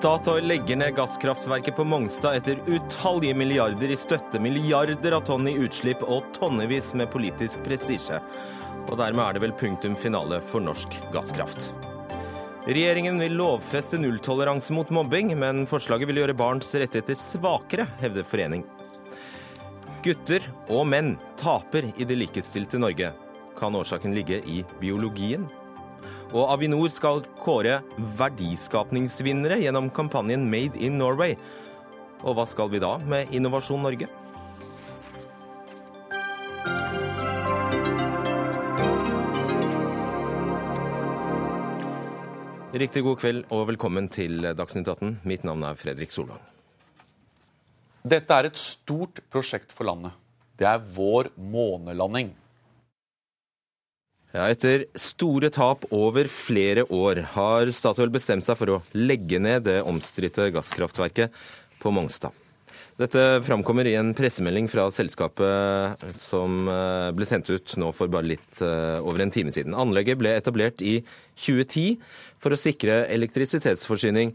Statoil legger ned gasskraftverket på Mongstad etter utallige milliarder i støtte, milliarder av tonn i utslipp og tonnevis med politisk prestisje. Og dermed er det vel punktum finale for norsk gasskraft. Regjeringen vil lovfeste nulltoleranse mot mobbing, men forslaget vil gjøre barns rettigheter svakere, hevder forening. Gutter og menn taper i det likestilte Norge. Kan årsaken ligge i biologien? Og Avinor skal kåre verdiskapningsvinnere gjennom kampanjen Made in Norway. Og hva skal vi da med Innovasjon Norge? Riktig god kveld og velkommen til Dagsnytt 18. Mitt navn er Fredrik Solvang. Dette er et stort prosjekt for landet. Det er vår månelanding. Ja, etter store tap over flere år har Statoil bestemt seg for å legge ned det omstridte gasskraftverket på Mongstad. Dette framkommer i en pressemelding fra selskapet som eh, ble sendt ut nå for bare litt eh, over en time siden. Anlegget ble etablert i 2010 for å sikre elektrisitetsforsyning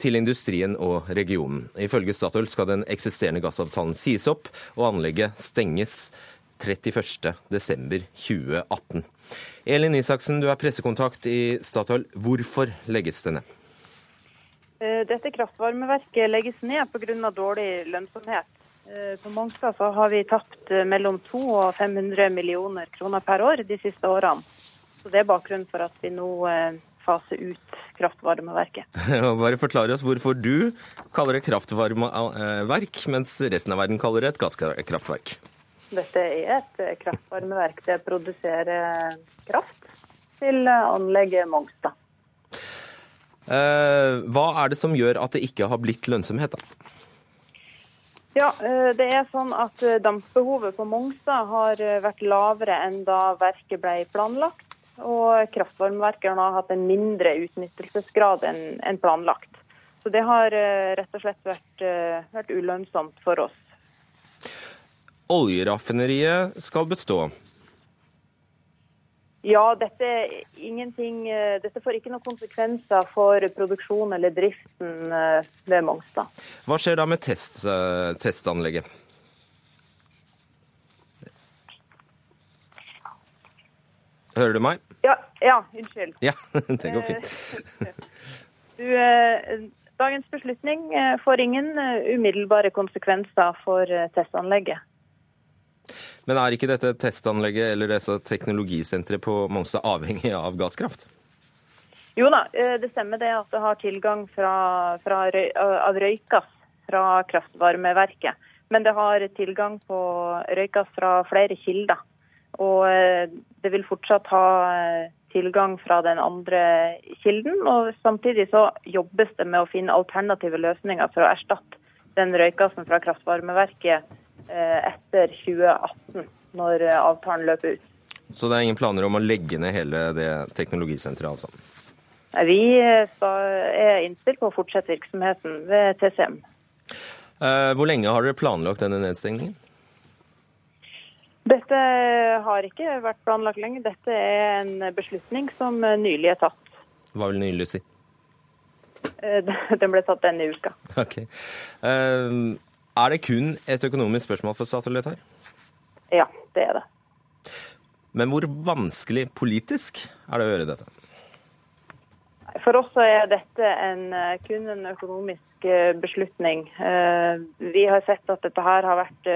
til industrien og regionen. Ifølge Statoil skal den eksisterende gassavtalen sies opp, og anlegget stenges 31.12.2018. Elin Isaksen, du er pressekontakt i Statoil. Hvorfor legges det ned? Eh, dette kraftvarmeverket legges ned pga. dårlig lønnsomhet. Eh, på Mongstad så har vi tapt eh, mellom 200 og 500 millioner kroner per år de siste årene. Så Det er bakgrunnen for at vi nå faser ut kraftvarmeverket. Bare forklare oss hvorfor du kaller det kraftvarmeverk, mens resten av verden kaller det et gasskraftverk. Dette er et kraftvarmeverk. Det produserer kraft til anlegget Mongstad. Eh, hva er det som gjør at det ikke har blitt lønnsomhet? da? Ja, eh, det er sånn at eh, Dampbehovet på Mongstad har vært lavere enn da verket ble planlagt. Og kraftvarmeverket har hatt en mindre utnyttelsesgrad enn planlagt. Så det har rett og slett vært, vært ulønnsomt for oss. Oljeraffineriet skal bestå. Ja, dette, eh, dette, får ikke noen konsekvenser for produksjon eller driften eh, ved Mongstad. Hva skjer da med test, eh, testanlegget? Hører du meg? Ja, ja unnskyld. Ja, det går fint. Du, dagens beslutning får ingen umiddelbare konsekvenser for testanlegget. Men er ikke dette testanlegget eller dette teknologisenteret på Mongstad avhengig av gasskraft? Jo da, eh, det stemmer det at det har tilgang fra, fra, av røykass fra kraftvarmeverket. Men det har tilgang på røykass fra flere kilder. Og eh, det vil fortsatt ha eh, tilgang fra den andre kilden. Og samtidig så jobbes det med å finne alternative løsninger for å erstatte den røykassen fra kraftvarmeverket Eh, etter 2018, når eh, avtalen løper ut. Så det er ingen planer om å legge ned hele det teknologisenteret, altså? Vi er innstilt på å fortsette virksomheten ved TCM. Eh, hvor lenge har dere planlagt denne nedstengningen? Dette har ikke vært planlagt lenge. Dette er en beslutning som nylig er tatt. Hva vil nylig si? Den ble tatt denne uka. Ok. Er det kun et økonomisk spørsmål for Statoil dette her? Ja, det er det. Men hvor vanskelig politisk er det å gjøre dette? For oss er dette en, eh, kun en økonomisk eh, beslutning. Eh, vi har sett at dette her har vært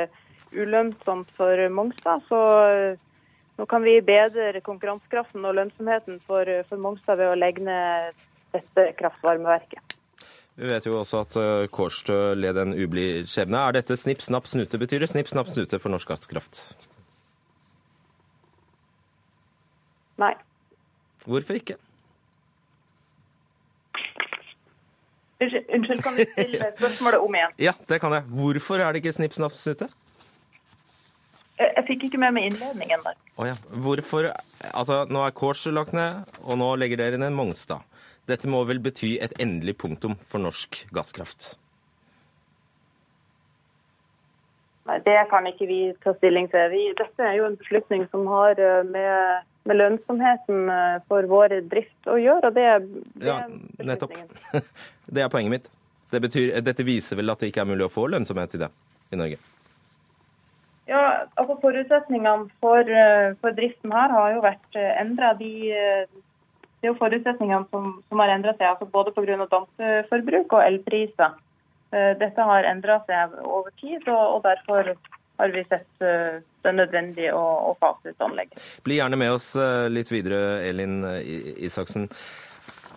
ulønnsomt for Mongstad. Så nå kan vi bedre konkurransekraften og lønnsomheten for, for Mongstad ved å legge ned dette kraftvarmeverket. Vi vet jo også at eh, Kårstø led en ublid skjebne. Er dette snipp, snapp, snute? Betyr det snipp, snapp, snute for norsk gasskraft? Nei. Hvorfor ikke? Unnskyld, kan du stille spørsmålet om igjen? Ja, det kan jeg. Hvorfor er det ikke snipp, snapp, snute? Jeg, jeg fikk ikke med meg innledningen der. Oh, ja. Hvorfor Altså, nå er Kårstø lagt ned, og nå legger dere ned Mongstad. Dette må vel bety et endelig punktum for norsk gasskraft? Det kan ikke vi ta stilling til. Vi, dette er jo en beslutning som har eh, med med lønnsomheten for vår drift å gjøre. og det, det Ja, nettopp. Det er poenget mitt. Det betyr, dette viser vel at det ikke er mulig å få lønnsomhet i det i Norge? Ja, altså Forutsetningene for, for driften her har jo vært endra. De, det er jo forutsetningene som, som har endra seg, altså både pga. dampforbruk og elpriser. Dette har endra seg over tid, og, og derfor har vi sett eh, det nødvendig å, å fase ut anlegget. Bli gjerne med oss eh, litt videre, Elin eh, Isaksen.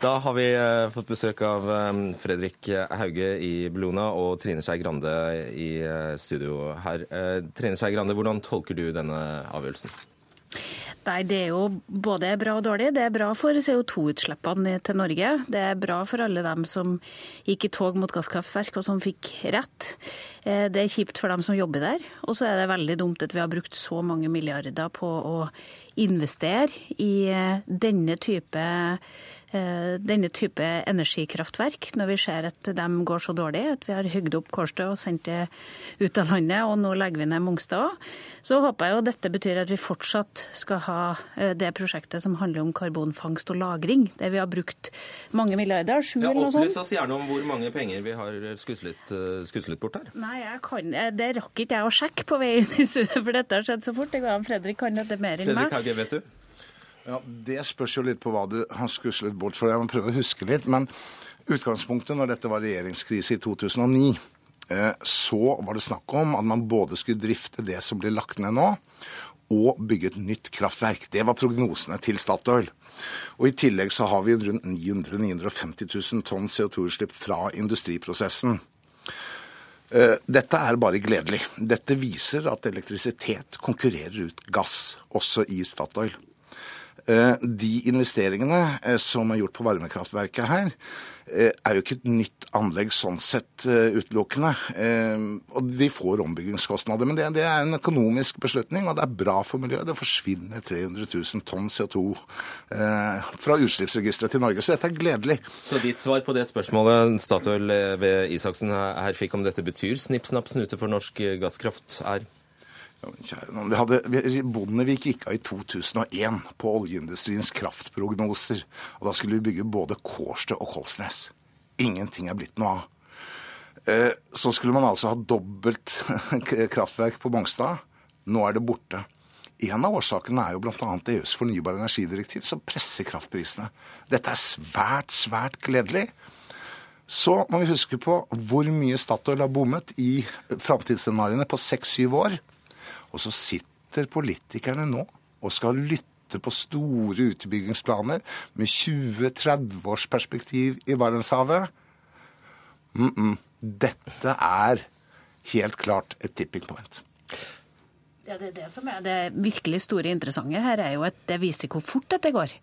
Da har vi fått besøk av Fredrik Hauge i Bellona og Trine Skei Grande i studio her. Trine Skei Grande, hvordan tolker du denne avgjørelsen? Nei, Det er jo både bra og dårlig. Det er bra for CO2-utslippene til Norge. Det er bra for alle dem som gikk i tog mot gasskraftverk og som fikk rett. Eh, det er kjipt for dem som jobber der. Og så er det veldig dumt at vi har brukt så mange milliarder på å investere i eh, denne type denne type energikraftverk, når vi ser at de går så dårlig at vi har hugd opp Kårstø og sendt det ut av landet, og nå legger vi ned Mongstad òg, så håper jeg jo dette betyr at vi fortsatt skal ha eh, det prosjektet som handler om karbonfangst og -lagring, der vi har brukt mange milliarder, sju ja, eller noe sånt. Opplys oss gjerne om hvor mange penger vi har skuslet, eh, bort her. Nei, jeg kan, det rakk ikke jeg å sjekke på vei inn i studiet, for dette har skjedd så fort. Fredrik kan dette mer enn meg. Fredrik Hauge, vet du? Ja, Det spørs jo litt på hva du har skuslet bort for. Jeg må prøve å huske litt. Men utgangspunktet når dette var regjeringskrise i 2009, eh, så var det snakk om at man både skulle drifte det som blir lagt ned nå, og bygge et nytt kraftverk. Det var prognosene til Statoil. Og I tillegg så har vi rundt 900 950 000 tonn CO2-utslipp fra industriprosessen. Eh, dette er bare gledelig. Dette viser at elektrisitet konkurrerer ut gass, også i Statoil. Eh, de investeringene eh, som er gjort på varmekraftverket her, eh, er jo ikke et nytt anlegg sånn sett utelukkende. Og de får ombyggingskostnader. Men det, er en økonomisk beslutning, og det er bra for miljøet. Det forsvinner 300 000 tonn CO2 fra utslippsregisteret til Norge. Så dette er gledelig. Så ditt svar på det spørsmålet Statoil ved Isaksen her fikk om dette betyr snipp, snapp, snute for norsk gasskraft, er vi hadde, Bondevik gikk av i 2001 på oljeindustriens kraftprognoser. og Da skulle vi bygge både Kårstø og Kolsnes. Ingenting er blitt noe av. Eh, så skulle man altså ha dobbelt kraftverk på Mongstad. Nå er det borte. En av årsakene er jo bl.a. EUs fornybar energidirektiv, som presser kraftprisene. Dette er svært, svært gledelig. Så må vi huske på hvor mye Statoil har bommet i framtidsscenarioene på seks-syv år. Og så sitter politikerne nå og skal lytte på store utbyggingsplaner med 20-30 års perspektiv i Barentshavet. Mm -mm. Dette er helt klart et tipping point. Ja, det, det som er det virkelig store interessante her, er jo at det viser hvor fort dette går.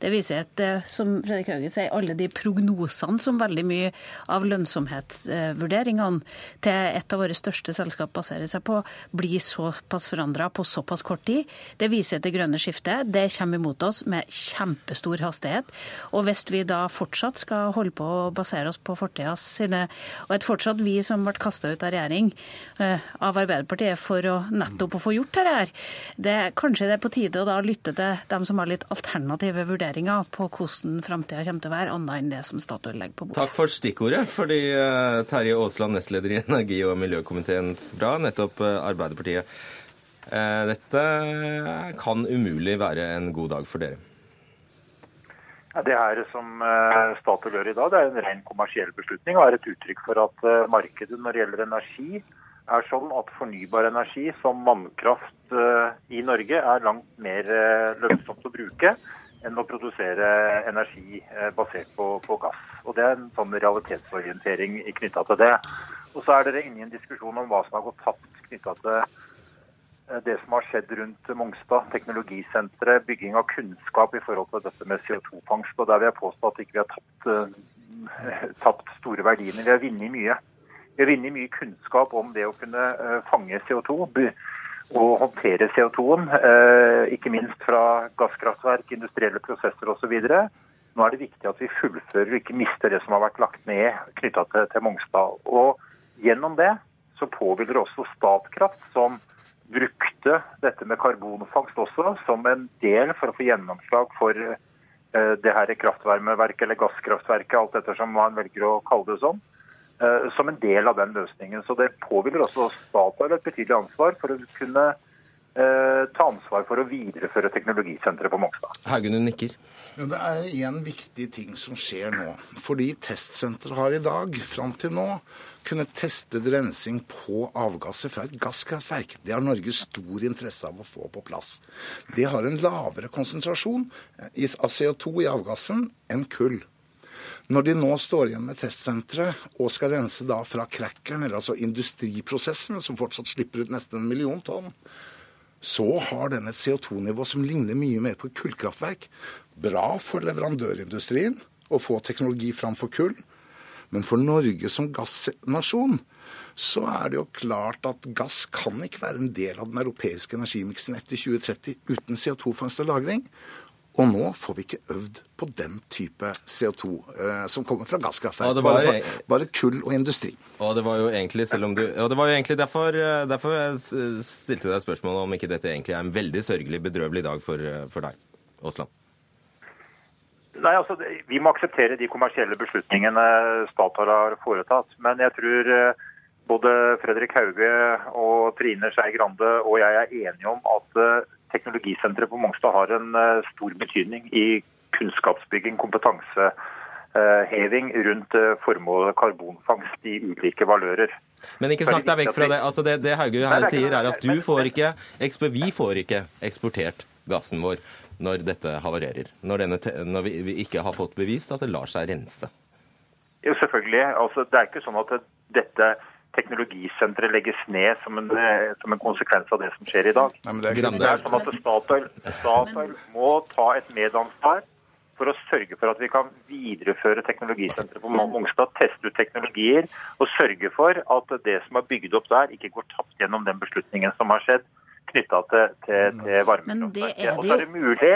Det viser at, eh, som Fredrik Hauge sier, alle de prognosene som veldig mye av lønnsomhetsvurderingene til et av våre største selskap baserer seg på, blir såpass forandra på såpass kort tid. Det viser at det grønne skiftet det kommer imot oss med kjempestor hastighet. Og hvis vi da fortsatt skal holde på å basere oss på fortida sine Og at fortsatt vi som ble kasta ut av regjering uh, av Arbeiderpartiet for å nettopp å få gjort dette det, kanskje det er på tide å da lytte til dem som har litt alternative vurderinger på hvordan framtida kommer til å være, annet enn det som Statoil legger på bordet. Takk for stikkordet, fordi eh, Terje Aasland, nestleder i energi- og miljøkomiteen fra nettopp eh, Arbeiderpartiet. Eh, dette kan umulig være en god dag for dere. Ja, det her som Statoil gjør i dag, det er en ren kommersiell beslutning og er et uttrykk for at markedet når det gjelder energi, er sånn at fornybar energi som vannkraft i Norge er langt mer lønnsomt å bruke enn å produsere energi eh, basert på, på, gass. Og Det er en sånn realitetsorientering knytta til det. Og så er dere inne i en diskusjon om hva som har gått tapt knytta til eh, det som har skjedd rundt Mongstad, teknologisenteret, bygging av kunnskap i forhold til dette med CO2-fangst. Og Der vil jeg påstå at ikke vi har tapt, tapt store verdiene. Vi har vunnet mye. Vi har vunnet mye kunnskap om det å kunne uh, fange CO2 og håndtere CO2-en, eh, ikke minst fra gasskraftverk, industrielle prosesser osv. Nå er det viktig at vi fullfører og ikke mister det som har vært lagt ned knytta til, Mongstad. Og Gjennom det så påhviler også Statkraft som brukte dette med karbonfangst også som en del for å få gjennomslag for eh, det her kraftvarmeverket eller gasskraftverket, alt ettersom man velger å kalle det sånn, eh, som en del av den løsningen. Så det påhviler også Statoil et betydelig ansvar for å kunne eh, ta ansvar for å videreføre teknologisenteret på Mongstad. Haugen, du nikker. Ja, det er en viktig ting som skjer nå. Fordi testsenteret har i dag, fram til nå, kunnet teste rensing på avgasser fra et gasskraftverk. Det har Norge stor interesse av å få på plass. Det har en lavere konsentrasjon av CO2 i avgassen enn kull. Når de nå står igjen med testsenteret og skal rense da fra crackeren, eller altså industriprosessene, som fortsatt slipper ut nesten en million tonn, så har den et CO2-nivå som ligner mye mer på kullkraftverk. Bra for leverandørindustrien å få teknologi framfor kull. Men for Norge som gassnasjon så er det jo klart at gass kan ikke være en del av den europeiske energimiksen etter 2030 uten CO2-fangst og -lagring. Og nå får vi ikke øvd på den type CO2 eh, som kommer fra gasskraftverk. Ja, det var- bare, bare kull og industri. Og det var jo egentlig, selv om du, og det var jo egentlig derfor, eh, derfor jeg stilte deg spørsmålet om ikke dette egentlig er en veldig sørgelig, bedrøvelig dag for, eh, for deg, Aasland. Nei, altså, Vi må akseptere de kommersielle beslutningene Statoil har foretatt. Men jeg tror eh, både Fredrik Hauge og Trine Skei Grande og jeg er enige om at teknologisenteret på Mongstad har en eh, stor betydning i kunnskapsbygging, kompetanseheving rundt eh, formålet karbonfangst i ulike valører. Men ikke snakk deg vekk fra det. Altså det, det Hauge her er sier, er at du får ikke, vi får ikke eksportert gassen vår når dette havarerer. Når, denne, når vi, vi ikke har fått bevist at det lar seg rense. Jo, selvfølgelig. Altså, det er ikke sånn at dette teknologisenteret legges ned som en, eh, som en konsekvens av det som skjer i dag. Nei, men det er Det er sånn at Statoil, Statoil må ta et medansvar for å sørge for at vi kan videreføre teknologisenteret på Mongstad, teste ut teknologier og sørge for at det som er bygd opp der, ikke går tapt gjennom den beslutningen som har skjedd knytta til, til, til varmekraftverket. er Og så er det mulig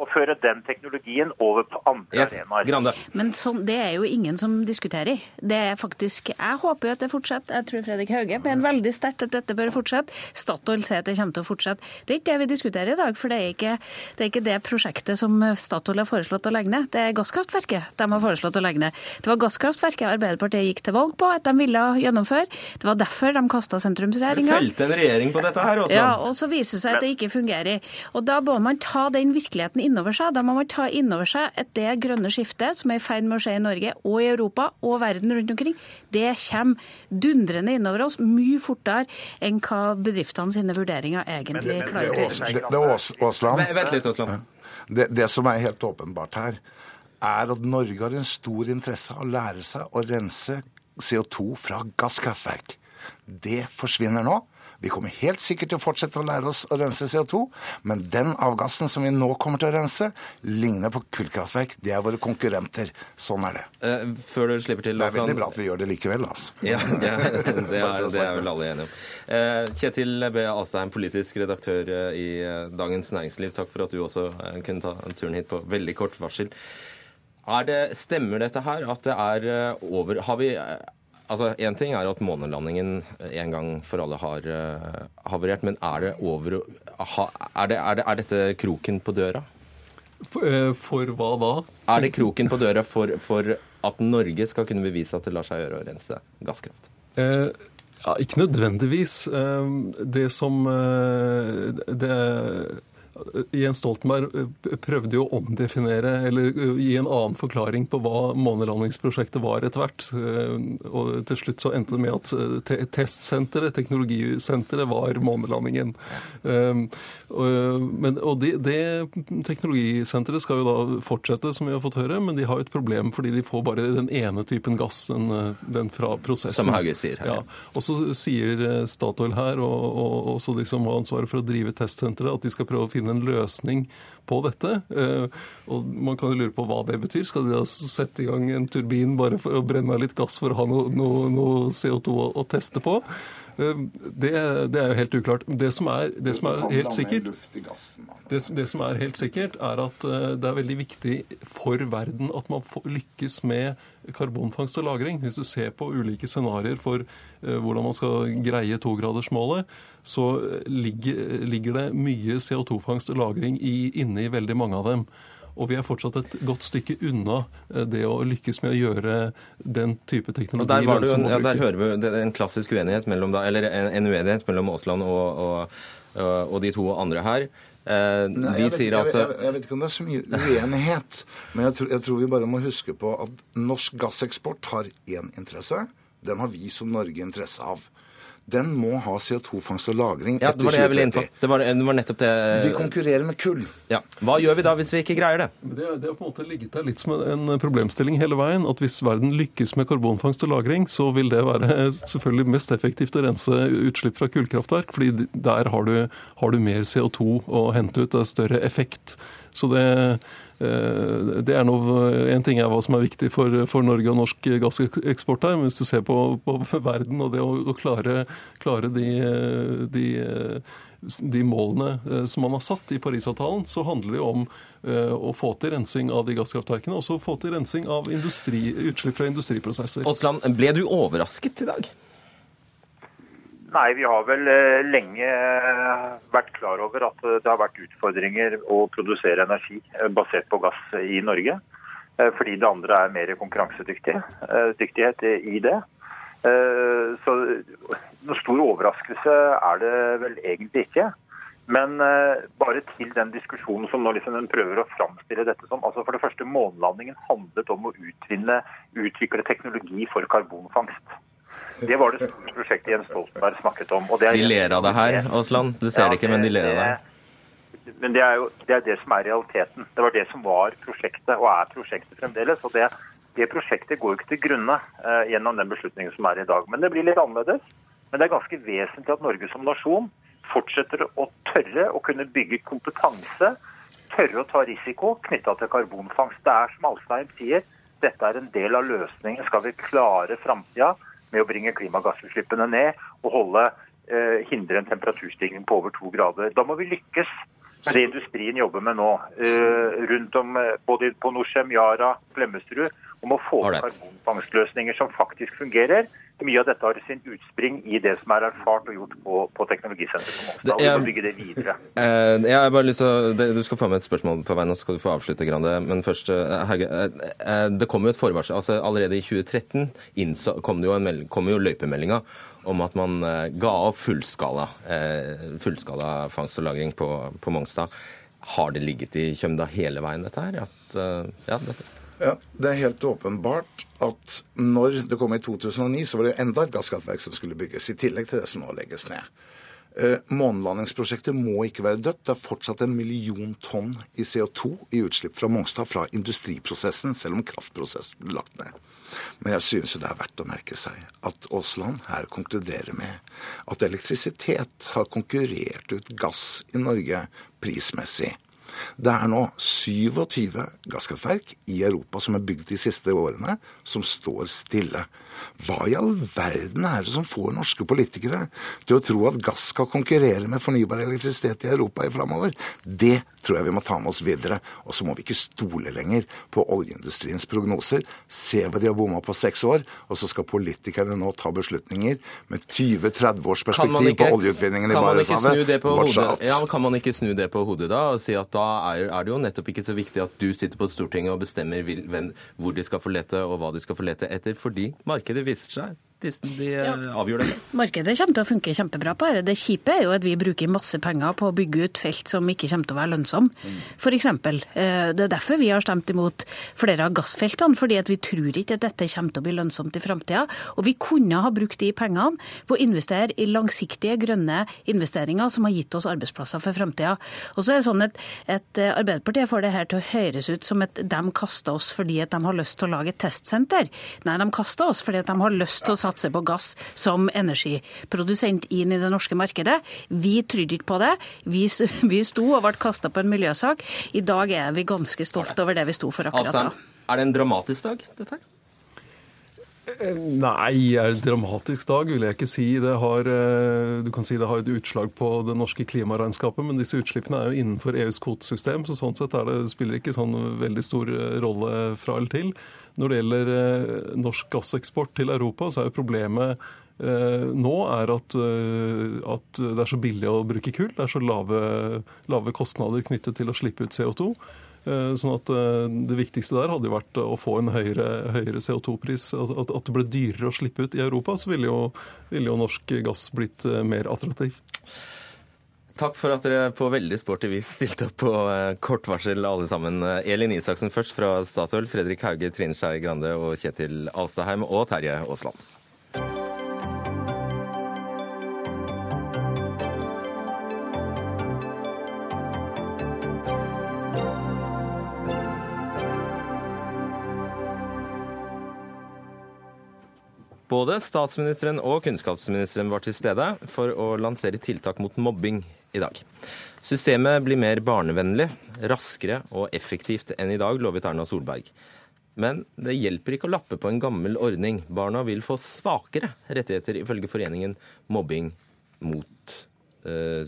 å føre den teknologien over på andre Yes, arenaer. Men sånn, det er jo ingen som diskuterer. Det er faktisk, Jeg håper jo at det fortsetter. Jeg tror Fredrik Hauge mener veldig sterkt at dette bør fortsette. Statoil sier at det kommer til å fortsette. Det er ikke det vi diskuterer i dag, for det er ikke det, er ikke det prosjektet som Statoil har foreslått å legge ned. Det er gasskraftverket de har foreslått å legge ned. Det var gasskraftverket Arbeiderpartiet gikk til valg på at de ville gjennomføre. Det var derfor de kasta sentrumsregjeringa. felte en regjering på dette her også. Ja, og så viser det seg at det ikke fungerer. Og da må man ta den virkeligheten innover seg. Da må man ta innover seg at det grønne skiftet som er i ferd med å skje i Norge og i Europa og verden rundt omkring, det kommer dundrende innover oss mye fortere enn hva bedriftene sine vurderinger egentlig klarer til. å gjøre. det, er Vent vent litt, Aasland. det, det som er helt åpenbart her, er at Norge har en stor interesse av å lære seg å rense CO2 fra gasskraftverk. Det forsvinner nå. Vi kommer helt sikkert til å fortsette å lære oss å rense CO2, men den avgassen som vi nå kommer til å rense, ligner på kullkraftverk. Det er våre konkurrenter. Sånn er det. Eh, Før du slipper til, Det er veldig bra at vi gjør det likevel, altså. Ja, det er, det er, det er vel alle enige om. Eh, Kjetil B. Astheim, politisk redaktør eh, i eh, Dagens Næringsliv. Takk for at du også eh, kunne ta turen hit på veldig kort varsel. Er det, stemmer dette her at det er over Har vi Altså, Én ting er at månelandingen eh, en gang for alle har uh, havarert, men er det over ha, er, det, er, det, er dette kroken på døra? For, uh, for hva da? Er det kroken på døra for, for at Norge skal kunne bevise at det lar seg gjøre å rense gasskraft? Uh, ja, ikke nødvendigvis. Det som det, Jens Stoltenberg eh, prøvde jo å omdefinere, eller eh, gi en annen forklaring på hva månelandingsprosjektet var etter hvert. Eh, Og til slutt så endte det med at testsenteret, teknologisenteret, var månelandingen. Men, og det, det teknologisenteret skal jo da fortsette, som vi har fått høre, men de har jo et problem fordi de får bare den ene typen gass, den, den fra prosessen. Som Hauge sier her. Ja. Og så sier Statoil her, og, og også de som har ansvaret for å drive testsenteret, at de skal prøve å finne en løsning på dette. Eh, Og man kan jo lure på hva det betyr. Skal de da sette i gang en turbin bare for å brenne av litt gass for å ha noe, noe, noe CO2 å, å teste på? Eh, Det, det er jo helt uklart. Det som er, det som er helt sikkert det, det som er helt sikkert, er at eh, det er veldig viktig for verden at man lykkes med karbonfangst og -lagring. Hvis du ser på ulike scenarioer for eh, hvordan man skal greie togradersmålet, så ligger, ligger det mye CO2-fangst og -lagring i, inne i veldig mange av dem. Og vi er fortsatt et godt stykke unna eh, det å lykkes med å gjøre den type teknologi Og der, var det jo, en- ja, der hører vi det er en klassisk uenighet mellom da, eller en, en uenighet mellom Aasland og, og, og de to andre her. Eh, Nei, jeg, vet, sier jeg, altså jeg, jeg vet ikke om det er så mye uenighet, men jeg tror, jeg tror vi bare må huske på at norsk gasseksport har én interesse. Den har vi som Norge interesse av. Den må ha CO2-fangst og -lagring Ja, etter det var det jeg ville inn på. 2030. Det var, det var nettopp det Vi konkurrerer med kull. ja. Hva gjør vi da hvis vi ikke greier det? Det, det har på en måte ligget der litt som en problemstilling hele veien. At hvis verden lykkes med karbonfangst og -lagring, så vil det være selvfølgelig mest effektivt å rense utslipp fra kullkraftverk. fordi der har du, har du mer CO2 å hente ut. Det er større effekt. Så det, det er noe, En ting er hva som er viktig for, for Norge og norsk gasseksport her, men hvis du ser på, på verden og det å, å klare, klare de, eh, de eh, de målene eh, som man har satt i Parisavtalen, så handler det om eh, å få til rensing av de gasskraftverkene, og også få til rensing av industri, utslipp fra industriprosesser. Aasland, ble du overrasket i dag? Nei, vi har vel eh, lenge eh, vært klar over at eh, det har vært utfordringer å produsere energi basert på gass i Norge. Fordi det andre er mer konkurransedyktighet i det. Så noen stor overraskelse er det vel egentlig ikke. Men bare til den diskusjonen som nå liksom den prøver å framstille dette som. altså For det første, månelandingen handlet om å utvinne, utvikle teknologi for karbonfangst. Det var det store prosjektet Jens Stoltenberg snakket om. det De ler av deg her, Aasland. Du ser det ikke, men de ler av deg. Men det er jo det, er det som er realiteten. Det var det som var prosjektet, og er prosjektet fremdeles. og det, det prosjektet går jo ikke til grunne eh, gjennom den beslutningen som er i dag. Men det blir litt annerledes. Men det er ganske vesentlig at Norge som nasjon fortsetter å tørre å kunne bygge kompetanse, tørre å ta risiko knytta til karbonfangst. Det er som Alstein sier, dette er en del av løsningen. Skal vi klare framtida med å bringe klimagassutslippene ned og holde, eh, hindre en temperaturstigning på over to grader, da må vi lykkes med det industrien jobber med nå. eh, rundt om eh, både på Norcem, Yara, Klemetsrud, om å få til karbonfangstløsninger som faktisk fungerer. Mye av dette har sin utspring i det som er erfart og gjort på, på Teknologisenteret på Mongstad. og Vi må bygge det videre. Eh, jeg har bare lyst til å, Du skal få med et spørsmål på veien, og så skal du få avslutte. Grande. Men først, eh, Hauge. eh, eh, Det kom jo et forvarsel. altså Allerede i 2013 innså, kom det jo, en kom jo løypemeldinga om at man eh, ga opp fullskala, eh, fullskala fangst og lagring på, på Mongstad. Har det ligget i kjømda hele veien, dette her? At, eh, ja, dette. Ja, Det er helt åpenbart at når det kom i 2009, så var det enda et gasskraftverk som skulle bygges, i tillegg til det som nå legges ned. Eh, Månelandingsprosjektet må ikke være dødt. Det er fortsatt en million tonn i CO2 i utslipp fra Mongstad fra industriprosessen, selv om kraftprosessen ble lagt ned. Men jeg synes jo det er verdt å merke seg at Aasland her konkluderer med at elektrisitet har konkurrert ut gass i Norge prismessig. Det er nå 27 gasskraftverk i Europa som er bygd de siste årene, som står stille. Hva i all verden er det som får norske politikere til å tro at gass skal konkurrere med fornybar elektrisitet i Europa i framover? Det tror jeg vi må ta med oss videre. Og så må vi ikke stole lenger på oljeindustriens prognoser. Se hva de har bomma på seks år, og så skal politikerne nå ta beslutninger med 20-30 års perspektiv ikke, på oljeutvinningen i kan man ikke snu det Barentshavet. Ja, kan man ikke snu det på hodet da og si at da er, er det jo nettopp ikke så viktig at du sitter på Stortinget og bestemmer hvem, hvor de skal få lete og hva de skal få lete etter, fordi markedet viser seg. De, de eh, avgjør det. Markedet kommer til å funke kjempebra på dette. Det kjipe er jo at vi bruker masse penger på å bygge ut felt som ikke kommer til å være lønnsomme. For eksempel. Eh, Det er derfor vi har stemt imot flere av gassfeltene, fordi at vi tror ikke at dette kommer til å bli lønnsomt i framtida. Og vi kunne ha brukt de pengene på å investere i langsiktige, grønne investeringer som har gitt oss arbeidsplasser for framtida. Og så er det sånn at, at eh, Arbeiderpartiet får det her til å høres ut som at de kaster oss fordi at de har lyst til å lage et testsenter. Nei, de kaster oss fordi at de har lyst til å satse på gass som energiprodusent inn i det norske markedet. Vi trodde ikke på det. Vi, vi sto og ble kasta på en miljøsak. I dag er vi ganske stolt over det vi sto for akkurat da. Er det en dramatisk dag, dette her? Nei, er det dramatisk dag, vil jeg ikke si. Det har, eh, du kan si det har et utslag på det norske klimaregnskapet, men disse utslippene er jo innenfor EUs kvotesystem, så sånn sett det, spiller det ikke sånn veldig stor eh, rolle fra eller til. Når det gjelder eh, norsk gasseksport til Europa, så er jo problemet nå er at, at, det er så billig å bruke kull. Det er så lave, lave kostnader knyttet til å slippe ut CO2. Eh, sånn at eh, Det viktigste der hadde jo vært å få en høyere, høyere CO2-pris. At, at, det ble dyrere å slippe ut i Europa, så ville jo, ville jo norsk gass blitt eh, mer attraktiv. Takk for at dere på veldig sporty vis stilte opp på kort varsel, alle sammen. Elin Isaksen først fra Statoil, Fredrik Hauge, Trine Skei Grande og Kjetil Alstaheim og Terje Aasland. Både statsministeren og kunnskapsministeren var til stede for å lansere tiltak mot mobbing i dag. Systemet blir mer barnevennlig, raskere og effektivt enn i dag, lovet Erna Solberg. Men det hjelper ikke å lappe på en gammel ordning. Barna vil få svakere rettigheter, ifølge foreningen Mobbing mot uh,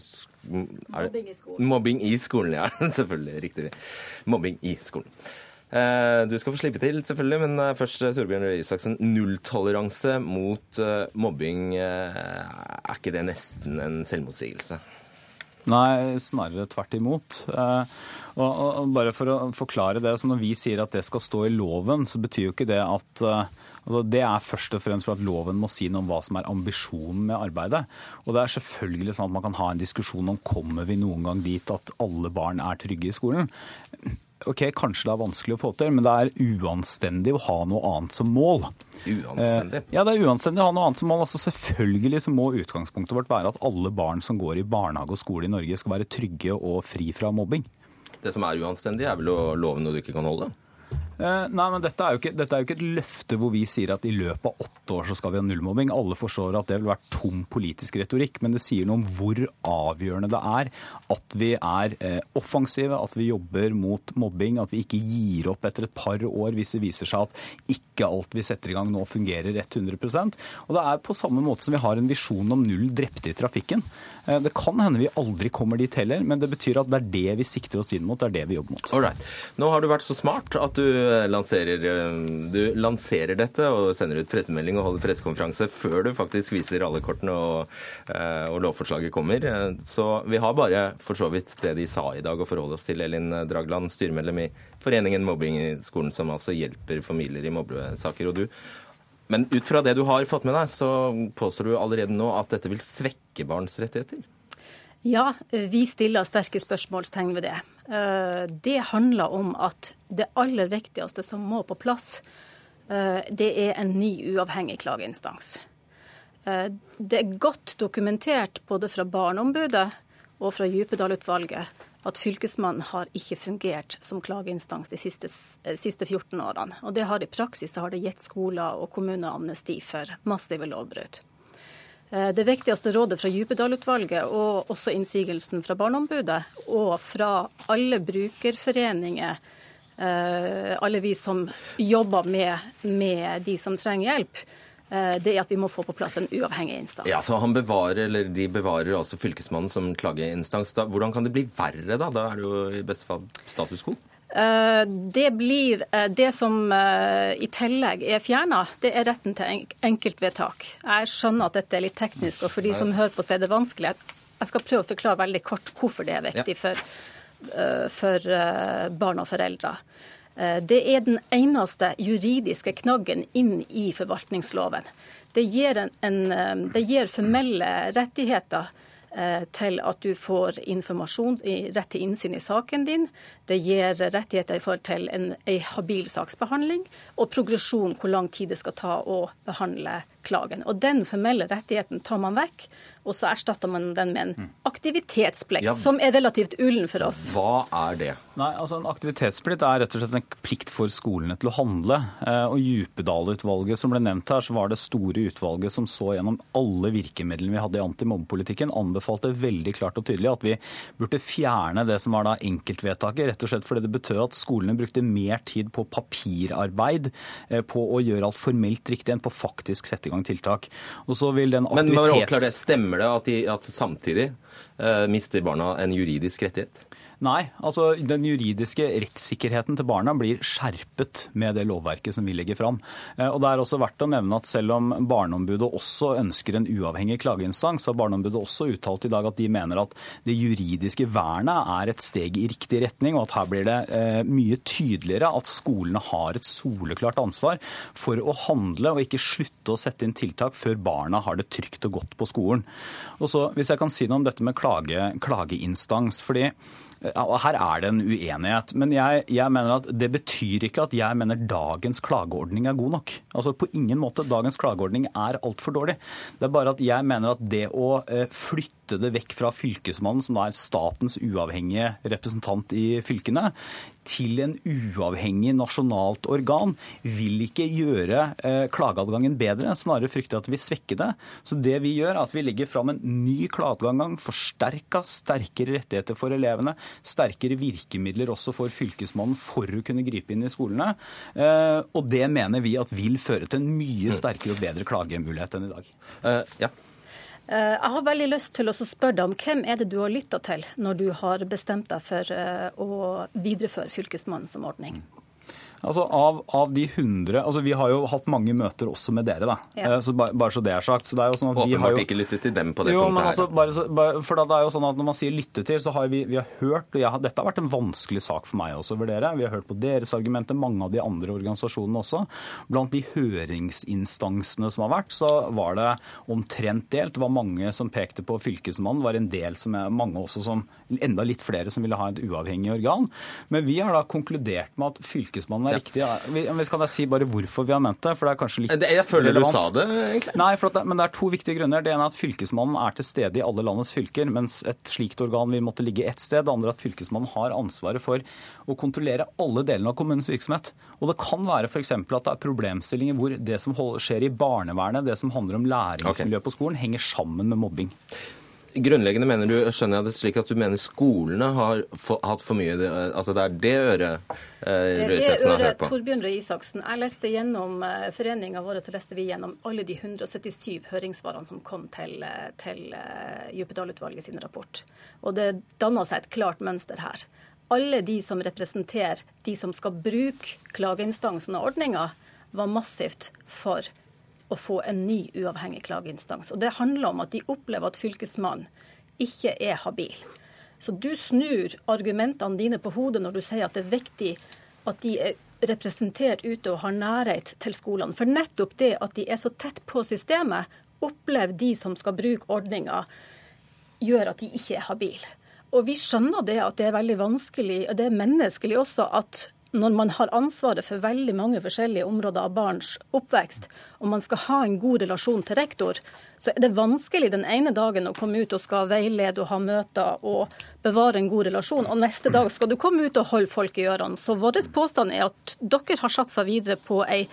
Mobbing i skolen. Mobbing i skolen, ja. Selvfølgelig. Riktig. Mobbing i skolen. Eh, du skal få slippe til, selvfølgelig, men eh, først Torbjørn Røe Isaksen. Nulltoleranse mot mobbing, er ikke det nesten en selvmotsigelse? Nei, snarere tvert imot. Og, bare for å forklare det, så Når vi sier at det skal stå i loven, så betyr jo ikke det at altså Det er først og fremst for at loven må si noe om hva som er ambisjonen med arbeidet. Og det er selvfølgelig sånn at man kan ha en diskusjon om kommer vi noen gang dit at alle barn er trygge i skolen. Ok, Kanskje det er vanskelig å få til, men det er uanstendig å ha noe annet som mål. Uanstendig? Eh, ja, det er uanstendig å ha noe annet som mål. Altså Selvfølgelig så må utgangspunktet vårt være at alle barn som går i barnehage og skole i Norge skal være trygge og fri fra mobbing. Det som er uanstendig, er vel å love noe du ikke kan holde? Eh, nei, men dette er, ikke, dette er, jo ikke, et løfte hvor vi sier at i løpet av åtte år så skal vi ha nullmobbing. Alle forstår at det vil være tom politisk retorikk, men det sier noe om hvor avgjørende det er at vi er eh, offensive, at vi jobber mot mobbing, at vi ikke gir opp etter et par år hvis det viser seg at ikke alt vi setter i gang nå fungerer 100% Og det er på samme måte som vi har en visjon om null drepte i trafikken. Eh, det kan hende vi aldri kommer dit heller, men det betyr at det er det vi sikter oss inn mot, det er det vi jobber mot. Alright. Nå har du vært så smart at du lanserer, eh, du lanserer dette og sender ut pressemelding og holder pressekonferanse før du faktisk viser alle kortene og, eh, og, lovforslaget kommer. Eh, så vi har bare for så vidt det de sa i dag å forholde oss til. Elin Dragland, styremedlem i Foreningen Mobbing i skolen, som altså hjelper familier i mobbesaker. Og du men ut fra det du har fått med deg, så påstår du allerede nå at dette vil svekke barns rettigheter? Ja, vi stiller sterke spørsmålstegn ved det. Eh, det handler om at det aller viktigste som må på plass, eh, det er en ny uavhengig klageinstans. Eh, det er godt dokumentert både fra Barneombudet og fra Djupedal-utvalget at Fylkesmannen har ikke fungert som klageinstans de siste, siste 14 årene. Og det har i praksis har det gitt skoler og kommuner amnesti for massive lovbrudd. Eh, det viktigste rådet fra Djupedal-utvalget og også innsigelsen fra Barneombudet og fra alle brukerforeninger, eh, alle vi som jobber med, med de som trenger hjelp, eh, det er at vi må få på plass en uavhengig instans. Ja, så han bevarer, eller De bevarer altså Fylkesmannen som klageinstans. Da, hvordan kan det bli verre, da? Da er det jo i beste fall status quo? Eh, det blir eh, Det som eh, i tillegg er fjerna, det er retten til enkeltvedtak. Jeg skjønner at dette er litt teknisk, og for de som hører på, så er det vanskelig. Jeg skal prøve å forklare veldig kort hvorfor det er viktig for, for barn og foreldre. Det er den eneste juridiske knaggen inn i forvaltningsloven. Det gir, en, en, det gir formelle rettigheter til at du får informasjon, rett til innsyn i saken din. Det gir rettigheter i forhold til en, en habil saksbehandling og progresjon, hvor lang tid det skal ta å behandle klagen. Og den formelle rettigheten tar man vekk, og så erstatter man den med en aktivitetsplikt, Ja. som er relativt ullen for oss. Hva er det? Nei, altså En aktivitetsplikt er rett og slett en plikt for skolene til å handle. Eh, Og Djupedal-utvalget som ble nevnt her, så var det store utvalget som så gjennom alle virkemidlene vi hadde i antimobbepolitikken, anbefalte veldig klart og tydelig at vi burde fjerne det som var da enkeltvedtaket, rett og slett fordi det betød at skolene brukte mer tid på papirarbeid, eh, på å gjøre alt formelt riktig enn på faktisk sette i gang tiltak. Og så vil den aktivitets... Men det. Stemmer det at, de, at samtidig uh, mister barna en juridisk rettighet? Nei, altså den juridiske rettssikkerheten til barna blir skjerpet med det lovverket som vi legger fram. Eh, Og det er også verdt å nevne at selv om Barneombudet også ønsker en uavhengig klageinstans, har Barneombudet også uttalt i dag at de mener at det juridiske vernet er et steg i riktig retning, og at her blir det eh, mye tydeligere at skolene har et soleklart ansvar for å handle og ikke slutte å sette inn tiltak før barna har det trygt og godt på skolen. Og så, Hvis jeg kan si noe om dette med klage, klageinstans. fordi Her er det en uenighet. Men jeg, jeg mener at det betyr ikke at jeg mener dagens klageordning er god nok. Altså På ingen måte. Dagens klageordning er altfor dårlig. Det er bare at jeg mener at det å eh, flytte det vekk fra Fylkesmannen, som er statens uavhengige representant i fylkene, til en uavhengig nasjonalt organ, vil ikke gjøre eh, klageadgangen bedre. Snarere frykter jeg at det vil svekke det. Så det vi gjør, er at vi legger fram en ny klageadgang, forsterka, sterkere rettigheter for elevene, sterkere virkemidler også for Fylkesmannen for å kunne gripe inn i skolene. Eh, og det mener vi at vil føre til en mye sterkere og bedre klagemulighet enn i dag. Uh, ja. Eh, Jeg har veldig lyst til å spørre deg om hvem er det du har lytta til når du har bestemt deg for eh, å videreføre Fylkesmannen som ordning? Altså av, av de 100 altså Vi har jo hatt mange møter også med dere, da. Ja. Eh, Så bare, bare så det er sagt. Så det er jo sånn at vi har Åpenbart jo... ikke lyttet til dem på det jo, punktet men her. altså, bare, så- bare, for da det er jo sånn at Når man sier lytte til, så har vi, vi har hørt og jeg, Dette har vært en vanskelig sak for meg også å vurdere. Vi har hørt på deres argumenter, mange av de andre organisasjonene også. Blant de høringsinstansene som har vært, så var det omtrent delt. Det var mange som pekte på Fylkesmannen, var en del som er mange også som Enda litt flere som ville ha et uavhengig organ. Men vi har da konkludert med at Fylkesmannen er Ja. riktig. Vi, men skal jeg si bare hvorfor vi har ment det? For det er kanskje litt Det- Jeg føler du sa det, egentlig. Nei, det, men det er to viktige grunner. Det ene er at Fylkesmannen er til stede i alle landets fylker, mens et slikt organ vil måtte ligge ett sted. Det andre er at Fylkesmannen har ansvaret for å kontrollere alle delene av kommunens virksomhet. Og det kan være f.eks. at det er problemstillinger hvor det som skjer i barnevernet, det som handler om læringsmiljø på skolen, henger sammen med mobbing. Grunnleggende mener du, skjønner jeg det slik at du mener skolene har hatt for mye det- Altså det er det øret eh, Røe Isaksen har hørt på? Torbjørn Røe Isaksen. Jeg leste gjennom eh, foreninga vår så leste vi gjennom alle de 177 høringssvarene som kom til, eh, til eh, Djupedal-utvalget sin rapport. Og det danna seg et klart mønster her. Alle de som representerer de som skal bruke klageinstansen og ordninga, var massivt for å få en ny uavhengig klageinstans. Og det handler om at de opplever at Fylkesmannen ikke er habil. Så du snur argumentene dine på hodet når du sier at det er viktig at de er representert ute og har nærhet til skolene. For nettopp det at de er så tett på systemet, opplever de som skal bruke ordninga, gjør at de ikke er habile. Og vi skjønner det at det er veldig vanskelig, og det er menneskelig også, at når man har ansvaret for veldig mange forskjellige områder av barns oppvekst, og man skal ha en god relasjon til rektor, så er det vanskelig den ene dagen å komme ut og skal veilede og ha møter og bevare en god relasjon, og neste dag skal du komme ut og holde folk i ørene. Så vår påstand er at dere har satsa videre på ei,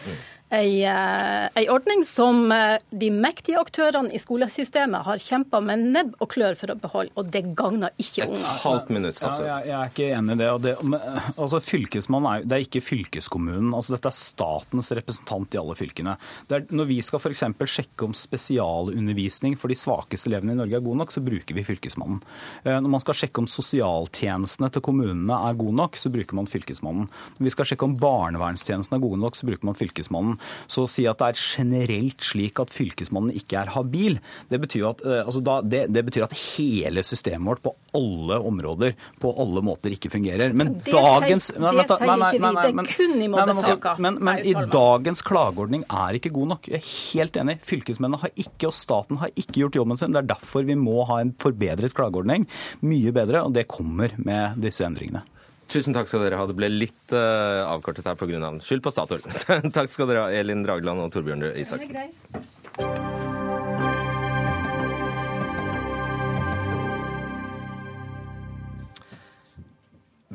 ei, eh, ordning som eh, de mektige aktørene i skolesystemet har kjempa med nebb og klør for å beholde, og det gagner ikke Et unger. halvt minutt, Ja, jeg, jeg er ikke enig i det. Og det men, altså, fylkesmannen er, det er ikke fylkeskommunen. Altså, dette er statens representant i alle fylkene. Det er, når vi skal eksempel sjekke om spesialundervisning for de svakeste elevene i Norge er god nok, så bruker vi Fylkesmannen. Eh, Når man skal sjekke om sosialtjenestene til kommunene er gode nok, så bruker man Fylkesmannen. Når vi skal sjekke om barnevernstjenestene er gode nok, så bruker man Fylkesmannen. Så å si at det er generelt slik at Fylkesmannen ikke er habil, det betyr, at, eh, altså da, det, det betyr at hele systemet vårt på alle områder, på alle måter, ikke fungerer. Men Det dagens sier- det sier ikke vi. Det er kun i mobbesaker. men altså. Men, men i dagens klageordning er ikke god nok. Jeg er helt enig. Fylkesmennene har ikke, og staten har ikke gjort jobben sin. Det er derfor vi må ha en forbedret klageordning. Mye bedre, og det kommer med disse endringene. Tusen takk skal dere ha. Det ble litt uh, avkortet her pga. skyld på Statoil. takk skal dere ha, Elin Dragland og Torbjørn Røe Isaksen. Er.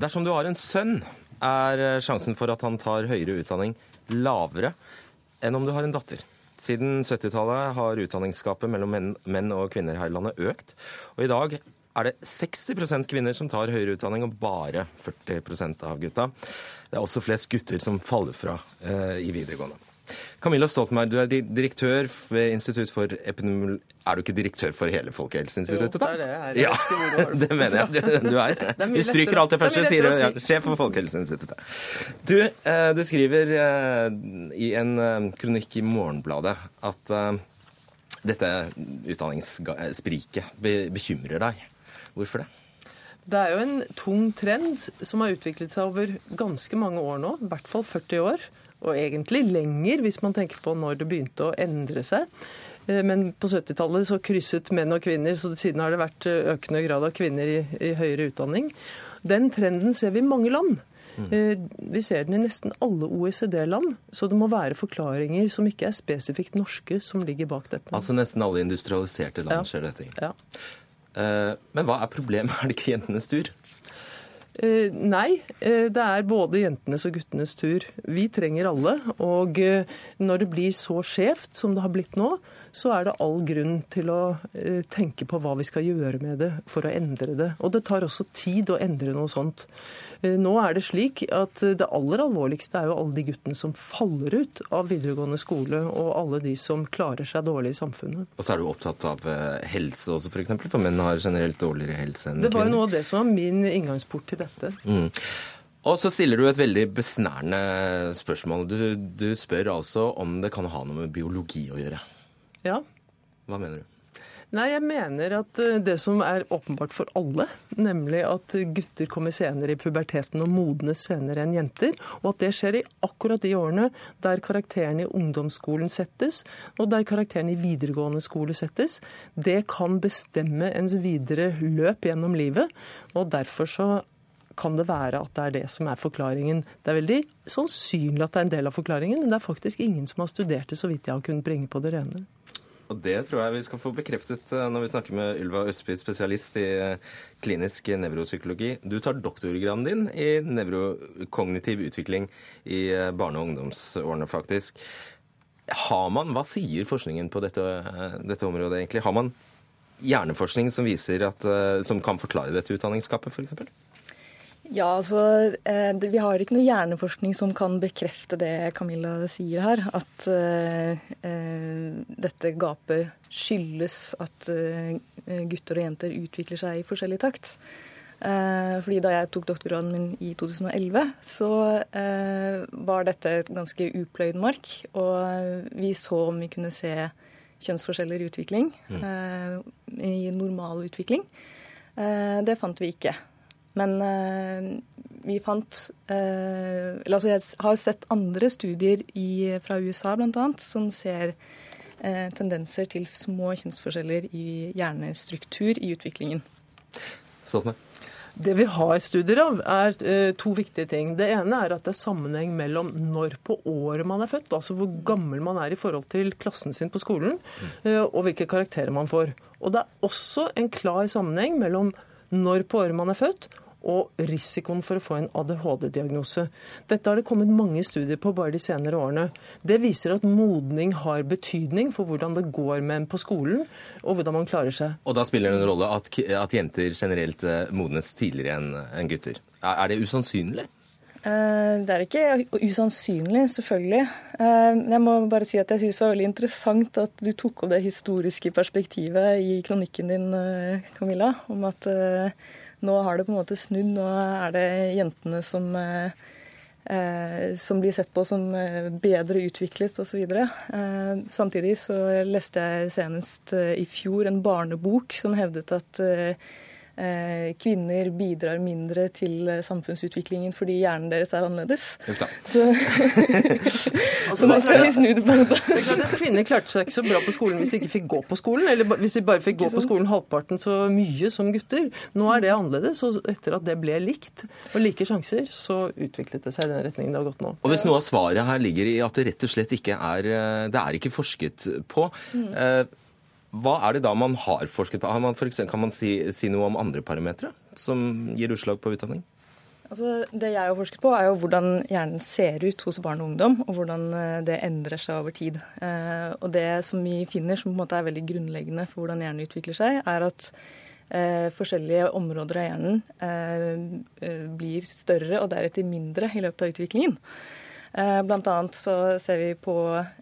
Dersom du har en sønn, er eh, sjansen for at han tar høyere utdanning lavere enn om du har en datter. Siden 70-tallet har utdanningsgapet mellom menn og kvinner her i landet økt. Og i dag er det 60% kvinner som tar høyere utdanning, og bare 40% av gutta. Det er også flest gutter som faller fra eh, i videregående. Camilla Stoltenberg, du er direktør ved Institutt for epidemiologi Er du ikke direktør for hele Folkehelseinstituttet, da? Jo, det er det jeg er. Ja, det mener jeg du, du er. Vi stryker alt det første, sier du. Ja, sjef for Folkehelseinstituttet. Du, eh, du skriver eh, i en eh, kronikk i Morgenbladet at dette utdanningsspriket bekymrer deg. Hvorfor det? Det er jo en tung trend som har utviklet seg over ganske mange år nå, i hvert fall 40 år og egentlig lenger, hvis man tenker på når det begynte å endre seg. Eh, men på 70-tallet så krysset menn og kvinner, så siden har det vært eh, økende grad av kvinner i, i høyere utdanning. Den trenden ser vi i mange land. Mm. Eh, vi ser den i nesten alle OECD-land, så det må være forklaringer som ikke er spesifikt norske, som ligger bak dette. Altså nesten alle industrialiserte land ja. skjer dette? Ja. Men hva er problemet? Er det ikke jentenes tur? Eh, nei, eh, det er både jentenes og guttenes tur. Vi trenger alle. Og eh, når det blir så skjevt som det har blitt nå, så er det all grunn til å tenke på hva vi skal gjøre med det for å endre det. Og det tar også tid å endre noe sånt. Nå er det slik at det aller alvorligste er jo alle de guttene som faller ut av videregående skole, og alle de som klarer seg dårlig i samfunnet. Og så er du opptatt av helse også, f.eks., for, for menn har generelt dårligere helse enn kvinner? Det var noe av det som var min inngangsport til dette. Mm. Og så stiller du et veldig besnærende spørsmål. Du, du, spør altså om det kan ha noe med biologi å gjøre. Ja. Hva mener du? Nei, jeg mener at eh, det som er åpenbart for alle, nemlig at gutter kommer senere i puberteten og modnes senere enn jenter, og at det skjer i akkurat de årene der karakterene i ungdomsskolen settes, og der karakterene i videregående skole settes, det kan bestemme ens videre løp gjennom livet. Og derfor så kan det være at det er det som er forklaringen. Det er veldig sannsynlig at det er en del av forklaringen, men det er faktisk ingen som har studert det, så vidt jeg har kunnet bringe på det rene. Og Det tror jeg vi skal få bekreftet eh, når vi snakker med Ylva Østby, spesialist i eh, klinisk nevropsykologi. Du tar doktorgraden din i nevrokognitiv utvikling i eh, barne- og ungdomsårene, faktisk. Har man, Hva sier forskningen på dette, dette området, egentlig? Har man hjerneforskning som, viser at, som kan forklare dette utdanningsgapet, f.eks.? Ja, altså eh, Vi har ikke noe hjerneforskning som kan bekrefte det Camilla sier her. At eh, eh, dette gapet skyldes at gutter og jenter utvikler seg i forskjellig takt. fordi da jeg tok doktorgraden min i 2011, så var dette et ganske upløyd mark. Og vi så om vi kunne se kjønnsforskjeller i utvikling. Mm. I normal utvikling. det fant vi ikke. Men uh, vi fant Eller altså Jeg har sett andre studier i, fra USA bl.a. som ser uh, tendenser til små kjønnsforskjeller i hjernestruktur i utviklingen. Sånn. Det vi har studier av, er eh, to viktige ting. Det ene er at det er sammenheng mellom når på året man er født, altså hvor gammel man er i forhold til klassen sin på skolen, eh, og hvilke karakterer man får. Og det er også en klar sammenheng mellom når på året man er født, og risikoen for å få en ADHD-diagnose. Dette har det kommet mange studier på bare de senere årene. Det viser at modning har betydning for hvordan det går med en på skolen, og hvordan man klarer seg. Og da spiller det en rolle at, at jenter generelt eh, modnes tidligere enn gutter. Er, det usannsynlig? Eh, det er ikke usannsynlig, selvfølgelig. Eh, jeg må bare si at jeg syns det var veldig interessant at du tok opp det historiske perspektivet i kronikken din, Camilla, om at nå har det på en måte snudd. Nå er det jentene som, eh, eh, som blir sett på som eh, bedre utviklet osv. Eh, samtidig så leste jeg senest eh, i fjor en barnebok som hevdet at eh, kvinner bidrar mindre til eh, samfunnsutviklingen fordi hjernen deres er annerledes. Så, så nå skal vi snu det på hodet. Er Kvinner klarte seg ikke så bra på skolen hvis de ikke fikk gå på skolen, eller hvis de bare fikk gå på skolen halvparten så mye som gutter. Nå er det annerledes, og etter at det ble likt og like sjanser, så utviklet det seg i den retningen det har gått nå. Og hvis noe av svaret her ligger i at det rett og slett ikke er eh, Det er ikke forsket på. eh, Hva er det da man har forsket på? Har man for eksempel, kan man si, si noe om andre parametere som gir utslag på utdanning? Altså, det jeg har forsket på, er jo hvordan hjernen ser ut hos barn og ungdom, og hvordan eh, det endrer seg over tid. Eh, og det som vi finner som på en måte er veldig grunnleggende for hvordan hjernen utvikler seg, er at eh, forskjellige områder av hjernen blir større og deretter mindre i løpet av utviklingen. Eh, annet så ser vi på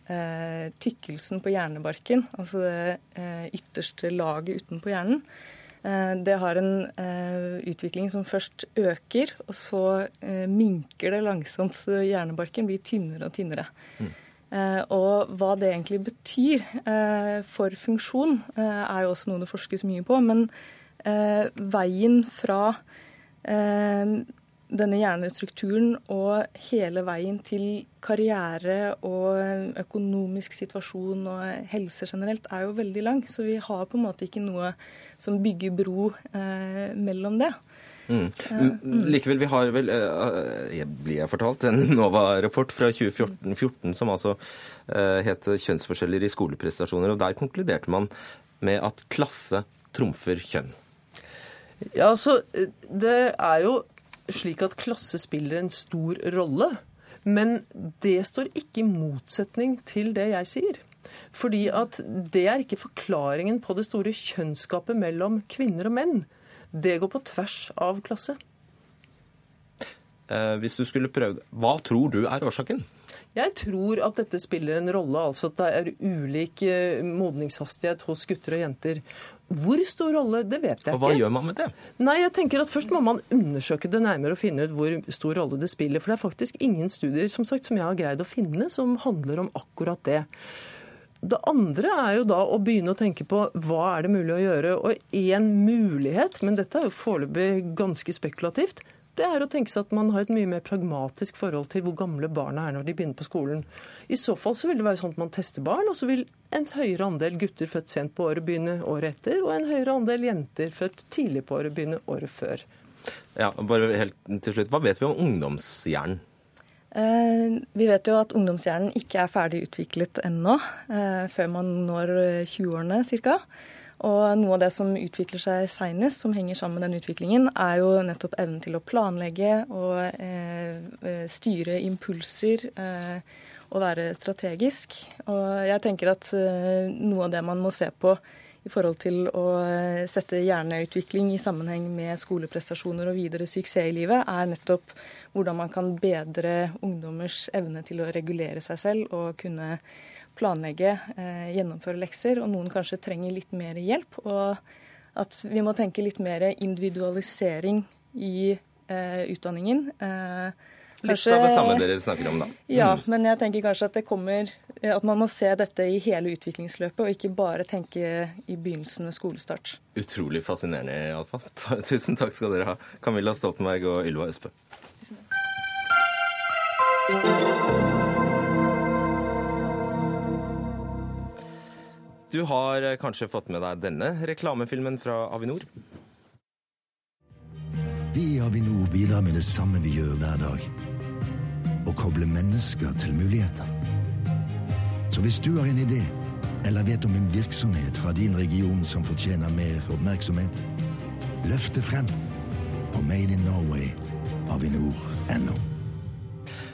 eh, tykkelsen på hjernebarken, altså det eh, ytterste laget utenpå hjernen. Eh, Det har en eh, utvikling som først øker, og så minker det langsomt. Så hjernebarken blir tynnere og tynnere. Eh, og hva det egentlig betyr eh, for funksjon, er jo også noe det forskes mye på. Men eh, veien fra denne hjernestrukturen og hele veien til karriere og økonomisk situasjon og helse generelt er jo veldig lang. Så vi har på en måte ikke noe som bygger bro eh, mellom det. Mm. Mm, Likevel, vi har vel, eh, jeg blir jeg fortalt, en NOVA-rapport fra 2014 som altså eh, het 'Kjønnsforskjeller i skoleprestasjoner'. og Der konkluderte man med at klasse trumfer kjønn. Ja, altså, Det er jo slik at klasse spiller en stor rolle. Men det står ikke i motsetning til det jeg sier. Fordi at det er ikke forklaringen på det store kjønnsgapet mellom kvinner og menn. Det går på tvers av klasse. Eh, Hvis du skulle prøvd, Hva tror du er årsaken? Jeg tror at dette spiller en rolle, altså at det er ulik eh, modningshastighet hos gutter og jenter. Hvor stor rolle, det vet jeg ikke. Og hva gjør man med det? Nei, jeg tenker at Først må man undersøke det nærmere og finne ut hvor stor rolle det spiller. For det er faktisk ingen studier som sagt, som jeg har greid å finne som handler om akkurat det. Det andre er jo da å begynne å tenke på hva er det mulig å gjøre. Og én mulighet, men dette er jo foreløpig ganske spekulativt, det er å tenke seg at man har et mye mer pragmatisk forhold til hvor gamle barna er når de begynner på skolen. I så fall så vil det være sånn at man tester barn, og så vil en høyere andel gutter født sent på året begynne året etter, og en høyere andel jenter født tidlig på året begynne året før. Ja, bare helt til slutt, Hva vet vi om ungdomshjernen? Eh, Vi vet jo at ungdomshjernen ikke er ferdig utviklet ennå, eh, før man når eh, 20-årene ca. Og noe av det som utvikler seg seinest, som henger sammen med den utviklingen, er jo nettopp evnen til å planlegge og eh, eh, styre impulser eh, og være strategisk. Og jeg tenker at eh, noe av det man må se på i forhold til å eh, sette hjerneutvikling i sammenheng med skoleprestasjoner og videre suksess i livet, er nettopp hvordan man kan bedre ungdommers evne til å regulere seg selv og kunne planlegge, eh, gjennomføre lekser. Og noen kanskje trenger litt mer hjelp. Og at vi må tenke litt mer individualisering i eh, utdanningen. Eh, Litt av det samme dere snakker om, da. ja, Mm. men jeg tenker kanskje at det kommer At man må se dette i hele utviklingsløpet, og ikke bare tenke i begynnelsen ved skolestart. Utrolig fascinerende, iallfall. Tusen takk skal dere ha, Camilla Stoltenberg og Ylva Østbø. Du har eh, kanskje fått med deg denne reklamefilmen fra Avinor? Vi i Avinor bidrar med det samme vi gjør hver dag. Å koble mennesker til muligheter. Så hvis du har en idé, eller vet om en virksomhet fra din region som fortjener mer oppmerksomhet, løft det frem på Made in Norway, avinor.no.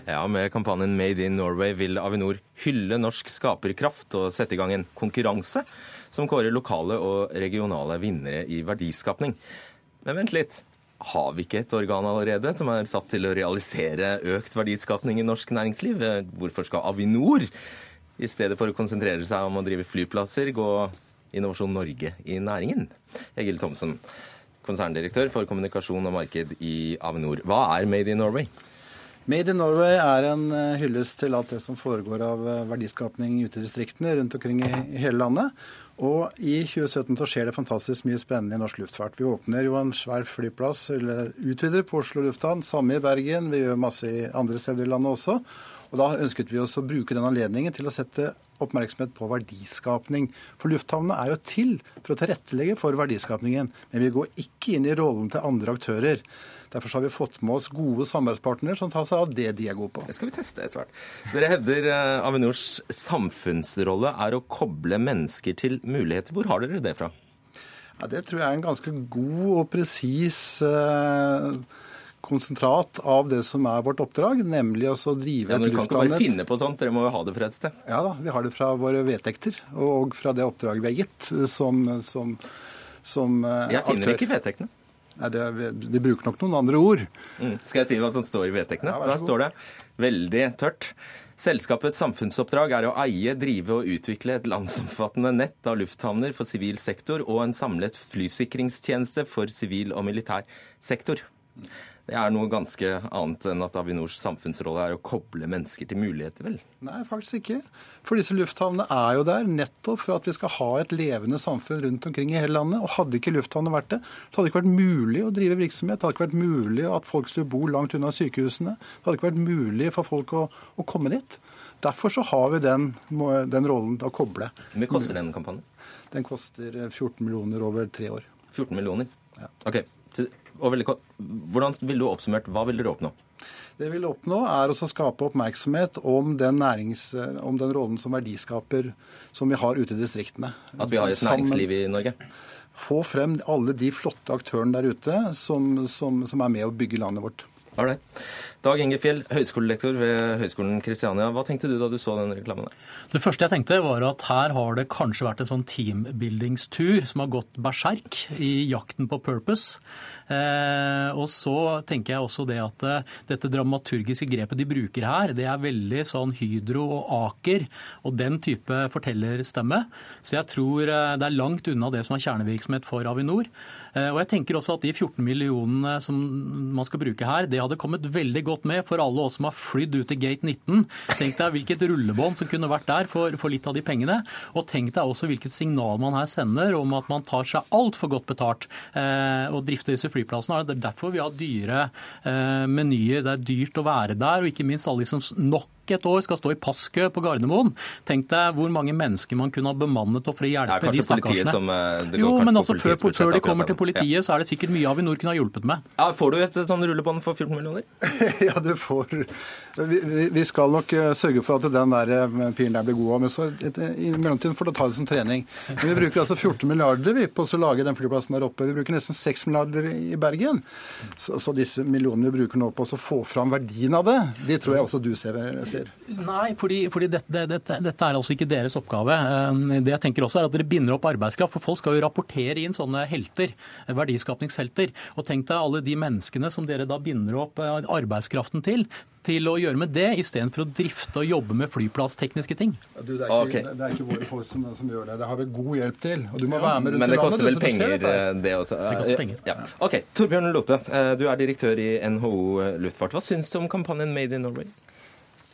Ja, Med kampanjen Made in Norway vil Avinor hylle norsk skaperkraft og sette i gang en konkurranse som kårer lokale og regionale vinnere i verdiskapning. Men vent litt. Har vi ikke et organ allerede som er satt til å realisere økt verdiskapning i norsk næringsliv? Hvorfor skal Avinor, i stedet for å konsentrere seg om å drive flyplasser, gå Innovasjon Norge i næringen? Egil Thomsen, konserndirektør for kommunikasjon og marked i Avinor. Hva er Made in Norway? Made in Norway er en eh, hyllest til alt det som foregår av eh, verdiskapning ute i distriktene rundt omkring i hele landet. Og i 2017 så skjer det fantastisk mye spennende i norsk luftfart. Vi åpner jo en svær flyplass, eller utvider på Oslo lufthavn. Samme i Bergen. Vi gjør masse i andre steder i landet også. Og da ønsket vi oss å bruke den anledningen til å sette oppmerksomhet på verdiskapning. For lufthavnene er jo til for å tilrettelegge for verdiskapningen. Men vi går ikke inn i rollen til andre aktører. Derfor har vi fått med oss gode samarbeidspartnere som tar seg av det de er gode på. Det skal vi teste etter hvert. Dere hevder eh, Avinors samfunnsrolle er å koble mennesker til muligheter. Hvor har dere det fra? Ja, det tror jeg er en ganske god og presis eh, konsentrat av det som er vårt oppdrag, nemlig å drive ja, et lufthavn. Dere kan ikke bare finne på sånt, dere må jo ha det fra et sted? Ja da, vi har det fra våre vedtekter og fra det oppdraget vi har gitt som, som, som eh, Jeg finner ikke vedtektene. Nei, det, De bruker nok noen andre ord. Mm. Skal jeg si hva som står i vedtektene? Ja, Der står det veldig tørt. Selskapets samfunnsoppdrag er å eie, drive og utvikle et landsomfattende nett av lufthavner for sivil sektor og en samlet flysikringstjeneste for sivil og militær sektor. Det er noe ganske annet enn at Avinors samfunnsrolle er å koble mennesker til muligheter, vel? Nei, faktisk ikke. For disse lufthavnene er jo der nettopp for at vi skal ha et levende samfunn rundt omkring i hele landet. Og hadde ikke lufthavnene vært det, så hadde det ikke vært mulig å drive virksomhet. Det hadde ikke vært mulig at folk skulle bo langt unna sykehusene. Det hadde ikke vært mulig for folk å, å komme dit. Derfor så har vi den, den rollen å koble. Hvor mye koster den kampanjen? Den koster 14 millioner over tre år. 14 millioner? Ja. Ok. Hvordan vil du oppsummert, Hva vil dere oppnå? Det vi vil oppnå, er å skape oppmerksomhet om den, nærings, om den rollen som verdiskaper som vi har ute i distriktene. At vi har et næringsliv i Norge? Få frem alle de flotte aktørene der ute som, som, som er med å bygge landet vårt. Right. Dag Inge Fjell, høyskolelektor ved Høgskolen Kristiania. Hva tenkte du da du så den reklamen? Det første jeg tenkte, var at her har det kanskje vært en sånn teambuildingstur som har gått berserk i jakten på purpose. Eh, og så tenker jeg også det at eh, dette dramaturgiske grepet de bruker her, det er veldig sånn Hydro og Aker og den type fortellerstemme. Så jeg tror eh, det er langt unna det som er kjernevirksomhet for Avinor. Eh, og jeg tenker også at de 14 millionene som man skal bruke her, det hadde kommet veldig godt med for alle oss som har flydd ut til gate 19. Tenk deg hvilket rullebånd som kunne vært der for, for litt av de pengene. Og tenk deg også hvilket signal man her sender om at man tar seg altfor godt betalt eh, og drifter disse flyplassene. Det er derfor vi har dyre eh, menyer. Det er dyrt å være der, og ikke minst alle de som nok et år skal stå i passkø på Gardermoen. Tenk deg hvor mange mennesker man kunne ha bemannet og for å hjelpe de stakkarsene. Som, eh, jo, men altså før, før, de kommer til politiet, ja. så er det sikkert mye Avinor kunne ha hjulpet med. Ja, får du et sånn rullebånd for 14 millioner? ja, du får vi, vi, skal nok eh, sørge for at den der eh, pilen der blir god. Men så i mellomtiden får du ta det som trening. Men vi bruker altså 14 milliarder vi, på å lage den flyplassen der oppe. Vi bruker nesten 6 milliarder i Bergen. Så, så disse millionene vi bruker nå på å få fram verdien av det, de tror jeg også du ser ser? Nei, fordi, fordi dette, dette, dette, er altså ikke deres oppgave. Eh, det jeg tenker også er at Dere binder opp arbeidskraft, for folk skal jo rapportere inn sånne helter, verdiskapningshelter. Og tenk deg alle de menneskene som dere da binder opp eh, arbeidskraften til til å gjøre med det, istedenfor å drifte og jobbe med flyplasstekniske ting. Ja, du, det, er ikke, okay. det, er ikke, våre folk som, som, gjør det. Det har vi god hjelp til. Og du må være med rundt Men det koster vel penger, det også? Det koster penger. Ja. Ok, Torbjørn Lote, du er direktør i NHO Luftfart. Hva syns du om kampanjen Made in Norway?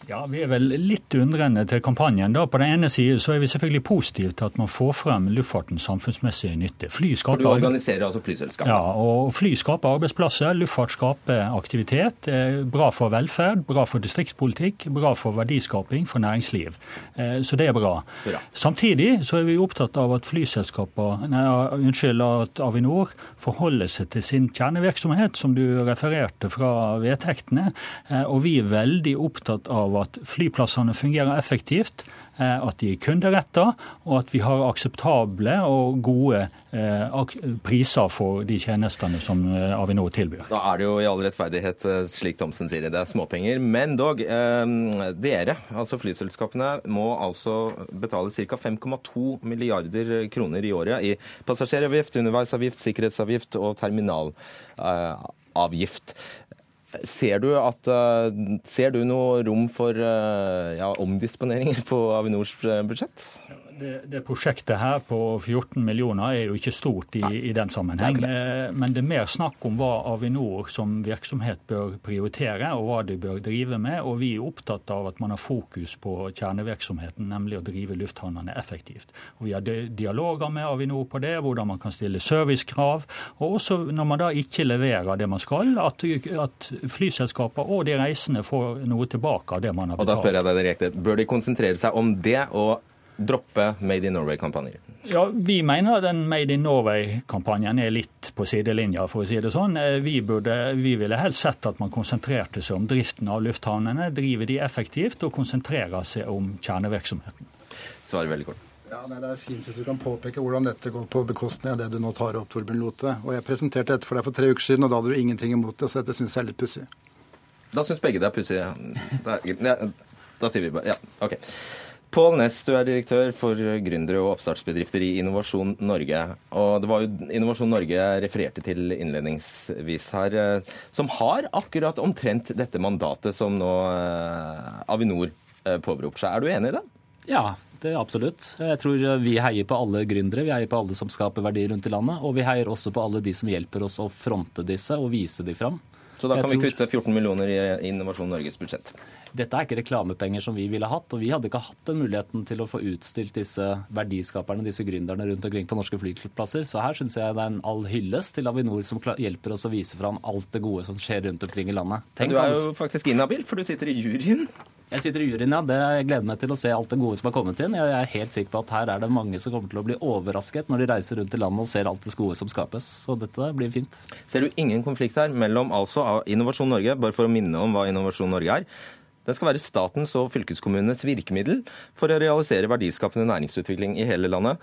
Ja, Vi er vel litt undrende til kampanjen. da. På den ene side så er vi selvfølgelig positive til at man får frem luftfartens samfunnsmessige nytte. Fly For du organiserer altså flyselskapet? Ja, og fly skaper arbeidsplasser. Luftfart skaper aktivitet. Bra for velferd, bra for distriktspolitikk, bra for verdiskaping, for næringsliv. Eh, så det er bra. bra. Samtidig så er vi opptatt av at flyselskaper, nei, unnskyld, at Avinor forholder seg til sin kjernevirksomhet, som du refererte fra vedtektene. Eh, og vi er veldig opptatt av at flyplassene fungerer effektivt, eh, at de er kunderetta, og at vi har akseptable og gode eh, priser for de tjenestene som eh, Avinor tilbyr. Da er det jo i all rettferdighet slik Thomsen sier det, det er småpenger. Men dog, dere, altså flyselskapene, må altså betale ca. 5,2 milliarder kroner i året i passasjeravgift, underveisavgift, sikkerhetsavgift og terminalavgift. Ser du, at, eh, ser du noe rom for eh, ja, omdisponeringer på Avinors budsjett? budsjett? Det, det, prosjektet her på 14 millioner er jo ikke stort i, i den sammenheng. Det men det er mer snakk om hva Avinor som virksomhet bør prioritere, og hva de bør drive med. Og vi er opptatt av at man har fokus på kjernevirksomheten, nemlig å drive lufthavnene effektivt. Og vi har dialoger med Avinor på det, hvordan man kan stille servicekrav. Og også når man da ikke leverer det man skal, at, at flyselskaper og de reisende får noe tilbake av det man har betalt. Og da spør jeg deg direkte, Bør de konsentrere seg om det og droppe Made in Norway-kampanjer? Ja, Vi mener den Made in Norway-kampanjen er litt på sidelinja, for å si det sånn. Eh, vi, burde, vi ville helst sett at man konsentrerte seg om driften av lufthavnene, driver de effektivt og konsentrerer seg om kjernevirksomheten. Svarer veldig kort. Ja, nei, Det er fint hvis du kan påpeke hvordan dette går på bekostning av det du nå tar opp, Torbjørn Lote. Og Jeg presenterte dette for deg for tre uker siden, og da hadde du ingenting imot det. Så dette syns jeg er litt pussig. Da syns begge det er pussig. Da, da sier vi bare ja. OK. Pål Næss, du er direktør for gründere og oppstartsbedrifter i Innovasjon Norge. Og det var jo Innovasjon Norge jeg refererte til innledningsvis her, eh, som har akkurat omtrent dette mandatet som nå eh, Avinor eh, påberoper seg. Er du enig i det? Ja, det er absolutt. Jeg tror vi heier på alle gründere. Vi heier på alle som skaper verdier rundt i landet. Og vi heier også på alle de som hjelper oss å fronte disse og vise de fram. Så da kan tror... vi kutte 14 millioner i Innovasjon Norges budsjett? Dette er ikke reklamepenger som vi ville hatt, og vi hadde ikke hatt den muligheten til å få utstilt disse verdiskaperne, disse gründerne rundt omkring på norske flyplasser. Så her syns jeg det er en all hyllest til Avinor som hjelper oss å vise fram alt det gode som skjer rundt omkring i landet. Tenk du er jo faktisk inhabil, for du sitter i juryen. Jeg sitter i juryen, ja. Det jeg gleder meg til å se alt det gode som har kommet inn. Jeg er helt sikker på at her er det mange som kommer til å bli overrasket når de reiser rundt i landet og ser alt det gode som skapes. Så dette blir fint. Ser du ingen konflikt her mellom altså Innovasjon Norge, bare for å minne om hva Innovasjon Norge er, den skal være statens og fylkeskommunenes virkemiddel for å realisere verdiskapende næringsutvikling i hele landet.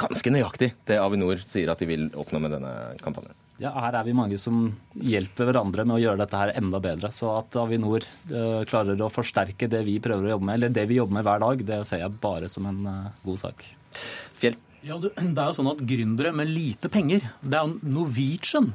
Ganske nøyaktig det Avinor sier at de vil oppnå med denne kampanjen. Ja, Her er vi mange som hjelper hverandre med å gjøre dette her enda bedre. Så at Avinor uh, klarer å forsterke det vi prøver å jobbe med, eller det vi jobber med hver dag, det ser jeg bare som en uh, god sak. Fjell? Ja, Det er jo sånn at gründere med lite penger, det er Norwegian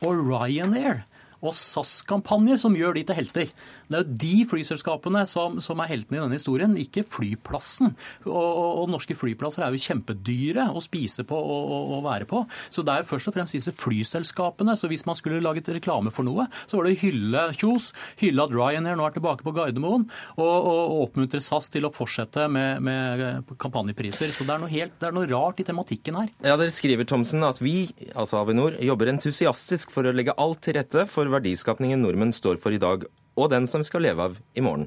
og Ryanair og SAS-kampanjer som gjør de til helter. Det er jo de flyselskapene som, som er heltene i denne historien, ikke flyplassen. Og, og, og, norske flyplasser er jo kjempedyre å spise på og, og, være på. Så det er jo først og fremst disse flyselskapene. Så hvis man skulle laget reklame for noe, så var det å hylle Kjos, hylle at Ryanair nå er tilbake på Gardermoen, og, oppmuntre SAS til å fortsette med, med kampanjepriser. Så det er, helt, det er, noe rart i tematikken her. Ja, Dere skriver Thomsen, at vi, altså Avinor, jobber entusiastisk for å legge alt til rette for verdiskapningen nordmenn står for i dag og den som vi skal leve av i morgen.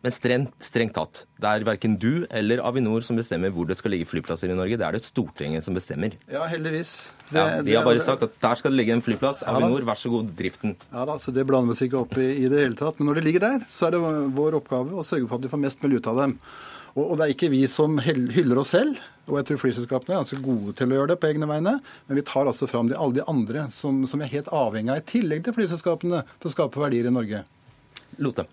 Men strengt, strengt tatt, det er verken du eller Avinor som bestemmer hvor det skal ligge flyplasser i Norge. Det er det Stortinget som bestemmer. Ja, heldigvis. Det, ja, de har bare sagt at der skal det ligge en flyplass. Avinor, vær så god, driften. Ja da, så Det blander vi oss ikke opp i i det hele tatt. Men når det ligger der, så er det vår oppgave å sørge for at vi får mest mulig ut av dem. Og, det er ikke vi som hyller oss selv, og jeg tror flyselskapene er ganske gode til å gjøre det på egne vegne, men vi tar altså fram de, alle de andre som, som er helt avhengig av, i tillegg til flyselskapene, til å skape verdier i Norge. Lote.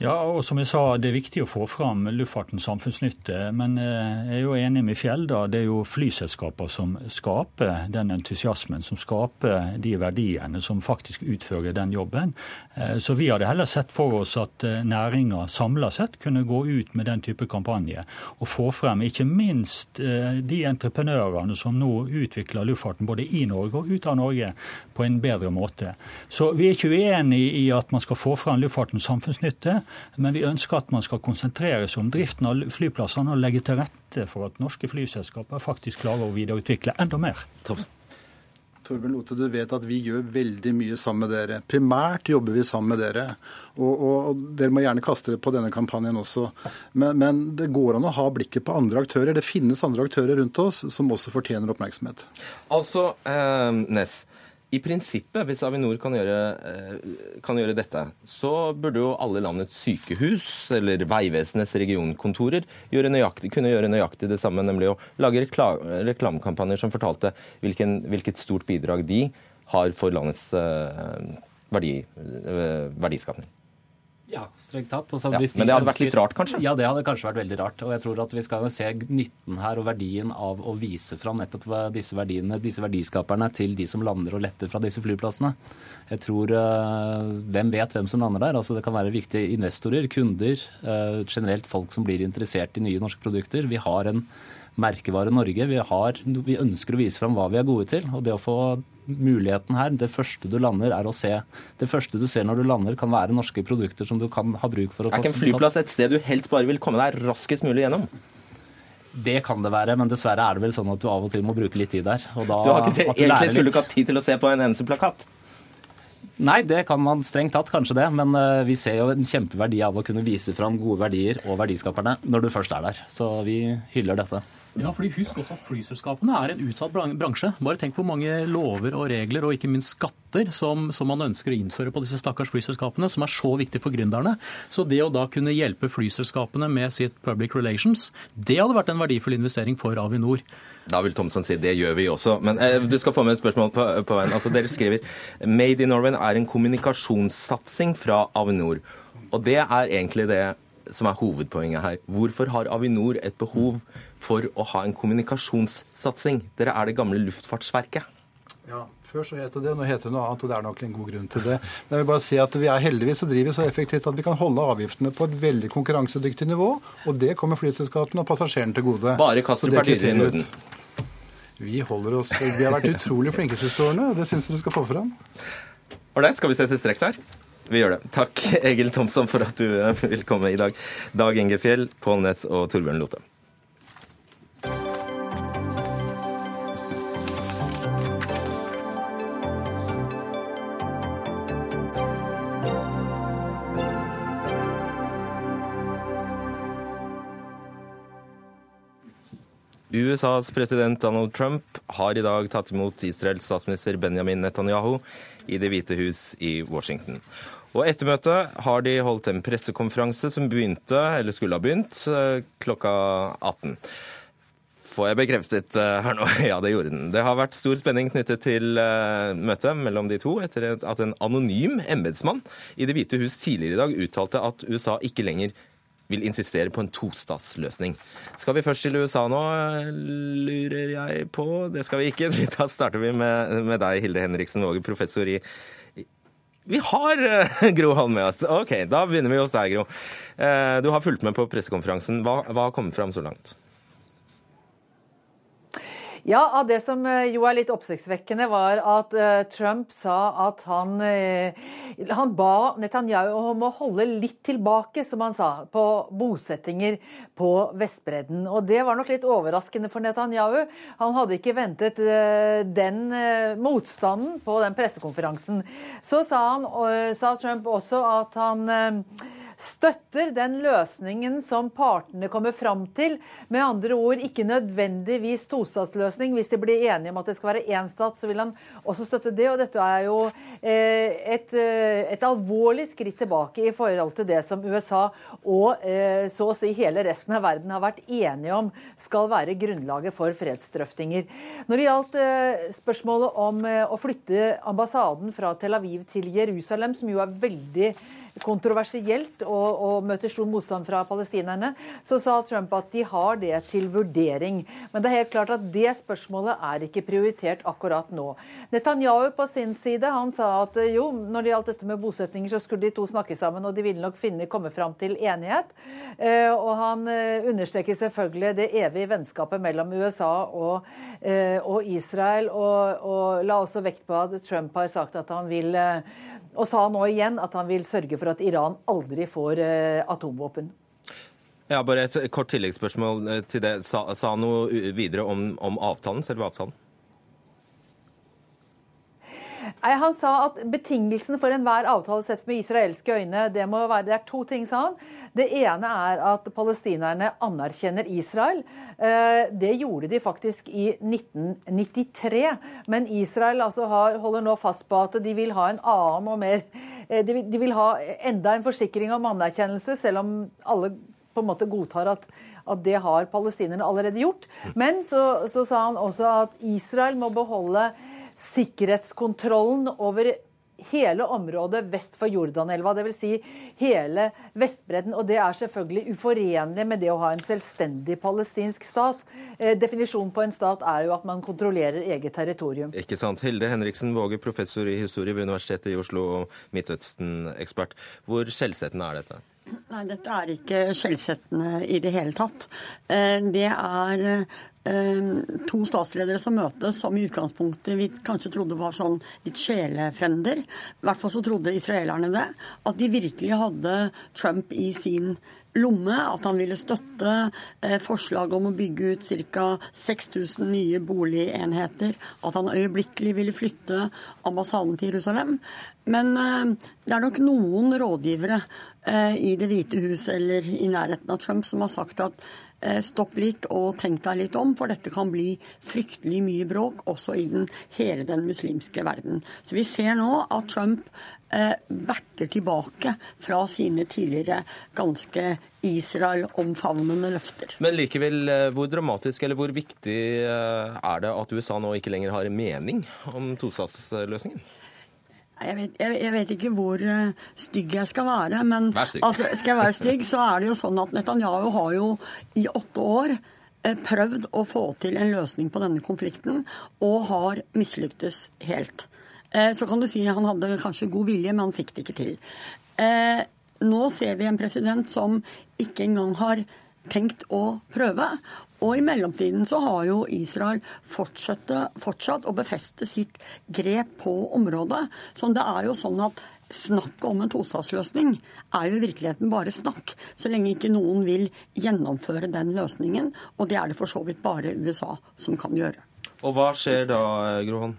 Ja, og som jeg sa, Det er viktig å få fram luftfartens samfunnsnytte. Men eh, jeg er jo enig med Fjell. da, Det er jo flyselskaper som skaper den entusiasmen, som skaper de verdiene, som faktisk utfører den jobben. Eh, så vi hadde heller sett for oss at eh, næringa samla sett kunne gå ut med den type kampanje. Og få frem ikke minst de entreprenørene som nå utvikler luftfarten både i Norge og ut av Norge på en bedre måte. Så vi er ikke uenig i at man skal få frem luftfartens samfunnsnytte. Men vi ønsker at man skal konsentrere seg om driften av flyplassene og legge til rette for at norske flyselskaper faktisk klarer å videreutvikle enda mer. Thompson. Torbjørn Lote, du vet at vi gjør veldig mye sammen med dere. Primært jobber vi sammen med dere. Og, og, og Dere må gjerne kaste det på denne kampanjen også. Men, men, det går an å ha blikket på andre aktører. Det finnes andre aktører rundt oss som også fortjener oppmerksomhet. Altså, eh, Ness. I prinsippet, hvis Avinor kan gjøre, eh, kan gjøre, dette, så burde jo alle landets sykehus eller Vegvesenets regionkontorer gjøre nøyaktig, kunne gjøre nøyaktig det samme, nemlig å lage reklamekampanjer som fortalte hvilken, hvilket stort bidrag de har for landets eh, verdi, eh, verdiskapning. Ja, strengt tatt. Altså, Ja, de men det hadde vært litt rart, kanskje? Ja, det hadde kanskje vært veldig rart. Og jeg tror at vi skal jo se nytten her og verdien av å vise fram nettopp disse verdiene, disse verdiskaperne, til de som lander og letter fra disse flyplassene. Jeg tror øh, Hvem vet hvem som lander der? Altså, det kan være viktige investorer, kunder, øh, generelt folk som blir interessert i nye norske produkter. Vi har en merkevare Norge. Vi, har, vi ønsker å vise fram hva vi er gode til. Og det å få muligheten her, det første du lander, er å se Det første du ser når du lander, kan være norske produkter som du kan ha bruk for. Er ikke en flyplass et sted du helst bare vil komme deg raskest mulig gjennom? Det kan det være, men dessverre er det vel sånn at du av og til må bruke litt tid der. Og da, Du har ikke, du egentlig skulle du ikke hatt tid til å se på en eneste plakat. Nei, det kan man strengt tatt kanskje det, men eh, vi ser jo en kjempeverdi av å kunne vise fram gode verdier og verdiskaperne når du først er der. Så vi hyller dette. Ja, fordi Husk også at flyselskapene er en utsatt bransje. Bare tenk hvor mange lover og regler og ikke minst skatter som, som man ønsker å innføre på disse stakkars flyselskapene, som er så viktig for gründerne. Så det å da kunne hjelpe flyselskapene med sitt public relations, det hadde vært en verdifull investering for Avinor. Da vil Thomsen si det gjør vi også. Men eh, du skal få med et spørsmål på, på veien. Altså, dere skriver Made in Norway er en kommunikasjonssatsing fra Avinor. Og det er egentlig det som er hovedpoenget her. Hvorfor har Avinor et behov for å ha en kommunikasjonssatsing? Dere er det gamle Luftfartsverket. Ja, Før så het det nå heter det noe annet, og det er nok en god grunn til det. Men jeg vil bare si at vi er heldigvis og driver så effektivt at vi kan holde avgiftene på et veldig konkurransedyktig nivå, og det kommer flyselskapene og passasjerene til gode. Bare Kastrup er dyrere i Norden. Vi holder oss Vi har vært utrolig flinke siste årene, og det syns dere skal få fram. Ålreit, skal vi sette strek der? Vi gjør det. Takk, Egil Thomsson, for at du eh, vil komme i dag. Dag Inge Fjell, Pål Næss og Torbjørn Lote. USAs president Donald Trump har i dag tatt imot Israels statsminister Benjamin Netanyahu i Det hvite hus i Washington. Og etter møtet har de holdt en pressekonferanse som begynte, eller skulle ha begynt, eh, klokka 18. Får jeg bekreftet eh, her nå? Ja, det gjorde den. Det har vært stor spenning knyttet til eh, møtet mellom de to, etter at en anonym embetsmann i Det hvite hus tidligere i dag uttalte at USA ikke lenger vil insistere på en tostatsløsning. Skal vi først til USA nå, lurer jeg på? Det skal vi ikke. Da starter vi med, med deg, Hilde Henriksen Våge, professor i Vi har eh, Gro Holm med oss. OK, da begynner vi hos deg, Gro. Eh, Du har fulgt med på pressekonferansen. Hva, hva har kommet fram så langt? Ja, av det som eh, jo er litt oppsiktsvekkende, var at eh, Trump sa at han, eh, han ba Netanyahu om å holde litt tilbake, som han sa, på bosettinger på Vestbredden. Og det var nok litt overraskende for Netanyahu. Han hadde ikke ventet den motstanden på den pressekonferansen. Så sa, han, sa Trump også at han støtter den løsningen som partene kommer fram til. Med andre ord ikke nødvendigvis tostatsløsning. Hvis de blir enige om at det skal være én stat, så vil han også støtte det. Og dette er jo eh, et, eh, et alvorlig skritt tilbake i forhold til det som USA og eh, så å si hele resten av verden har vært enige om skal være grunnlaget for fredsdrøftinger. Når det gjaldt spørsmålet om å flytte ambassaden fra Tel Aviv til Jerusalem, som jo er veldig kontroversielt og, og møter stor motstand fra palestinerne, så sa Trump at de har det til vurdering. Men det er helt klart at det spørsmålet er ikke prioritert akkurat nå. Netanyahu på sin side han sa at jo, når det gjaldt dette med bosetninger, så skulle de to snakke sammen, og de ville nok finne, komme fram til enighet. Eh, og han eh, understreker selvfølgelig det evige vennskapet mellom USA og, eh, og Israel, og, og la også vekt på at Trump har sagt at han vil og sa nå igjen at han vil sørge for at Iran aldri får eh, atomvåpen. Ja, Bare et kort tilleggsspørsmål eh, til det. Sa, han noe videre om, om avtalen, selve avtalen? Han sa at betingelsene for enhver avtale sett med israelske øyne, det må være, det er to ting, sa han. Det ene er at palestinerne anerkjenner Israel. Eh, Det gjorde de faktisk i 1993. Men Israel altså har, holder nå fast på at de vil ha en annen og mer eh, De vil, de vil ha enda en forsikring om anerkjennelse, selv om alle på en måte godtar at, at det har palestinerne allerede gjort. Men så, så sa han også at Israel må beholde sikkerhetskontrollen over hele området vest for Jordanelva, dvs. Si hele Vestbredden. Og det er selvfølgelig uforenlig med det å ha en selvstendig palestinsk stat. Eh, definisjonen på en stat er jo at man kontrollerer eget territorium. Ikke sant. Hilde Henriksen Våge, professor i historie ved Universitetet i Oslo og Midtøsten-ekspert. Hvor skjellsettende er dette? Nei, dette er ikke skjellsettende i det hele tatt. Eh, det er eh, to statsledere som møtes, som i utgangspunktet vi kanskje trodde var sånn litt sjelefrender. I hvert fall så trodde israelerne det. At de virkelig hadde Trump i sin lomme, at han ville støtte forslaget forslag om å bygge ut ca. 6000 nye boligenheter, at han øyeblikkelig ville flytte ambassaden til Jerusalem. Men eh, det er nok noen rådgivere eh, i Det hvite hus eller i nærheten av Trump som har sagt at eh, stopp litt og tenk deg litt om, for dette kan bli fryktelig mye bråk også i den, hele den muslimske verden. Så vi ser nå at Trump eh, berter tilbake fra sine tidligere ganske Israel-omfavnende løfter. Men likevel, eh, hvor dramatisk eller hvor viktig eh, er det at USA nå ikke lenger har mening om tostatsløsningen? Jeg vet, jeg, jeg vet, ikke hvor uh, stygg jeg skal være, men altså, skal jeg være stygg, så er det jo sånn at Netanyahu har jo i åtte år uh, prøvd å få til en løsning på denne konflikten, og har mislyktes helt. Uh, så kan du si han hadde kanskje god vilje, men han fikk det ikke til. nå ser vi en president som ikke engang har tenkt å prøve. Og i mellomtiden så har jo Israel fortsatt, å befeste sitt grep på området. Så det er jo sånn at Snakk om en tostatsløsning er jo i virkeligheten bare snakk, så lenge ikke noen vil gjennomføre den løsningen. Og det er det for så vidt bare USA som kan gjøre. Og hva skjer da, Grohan?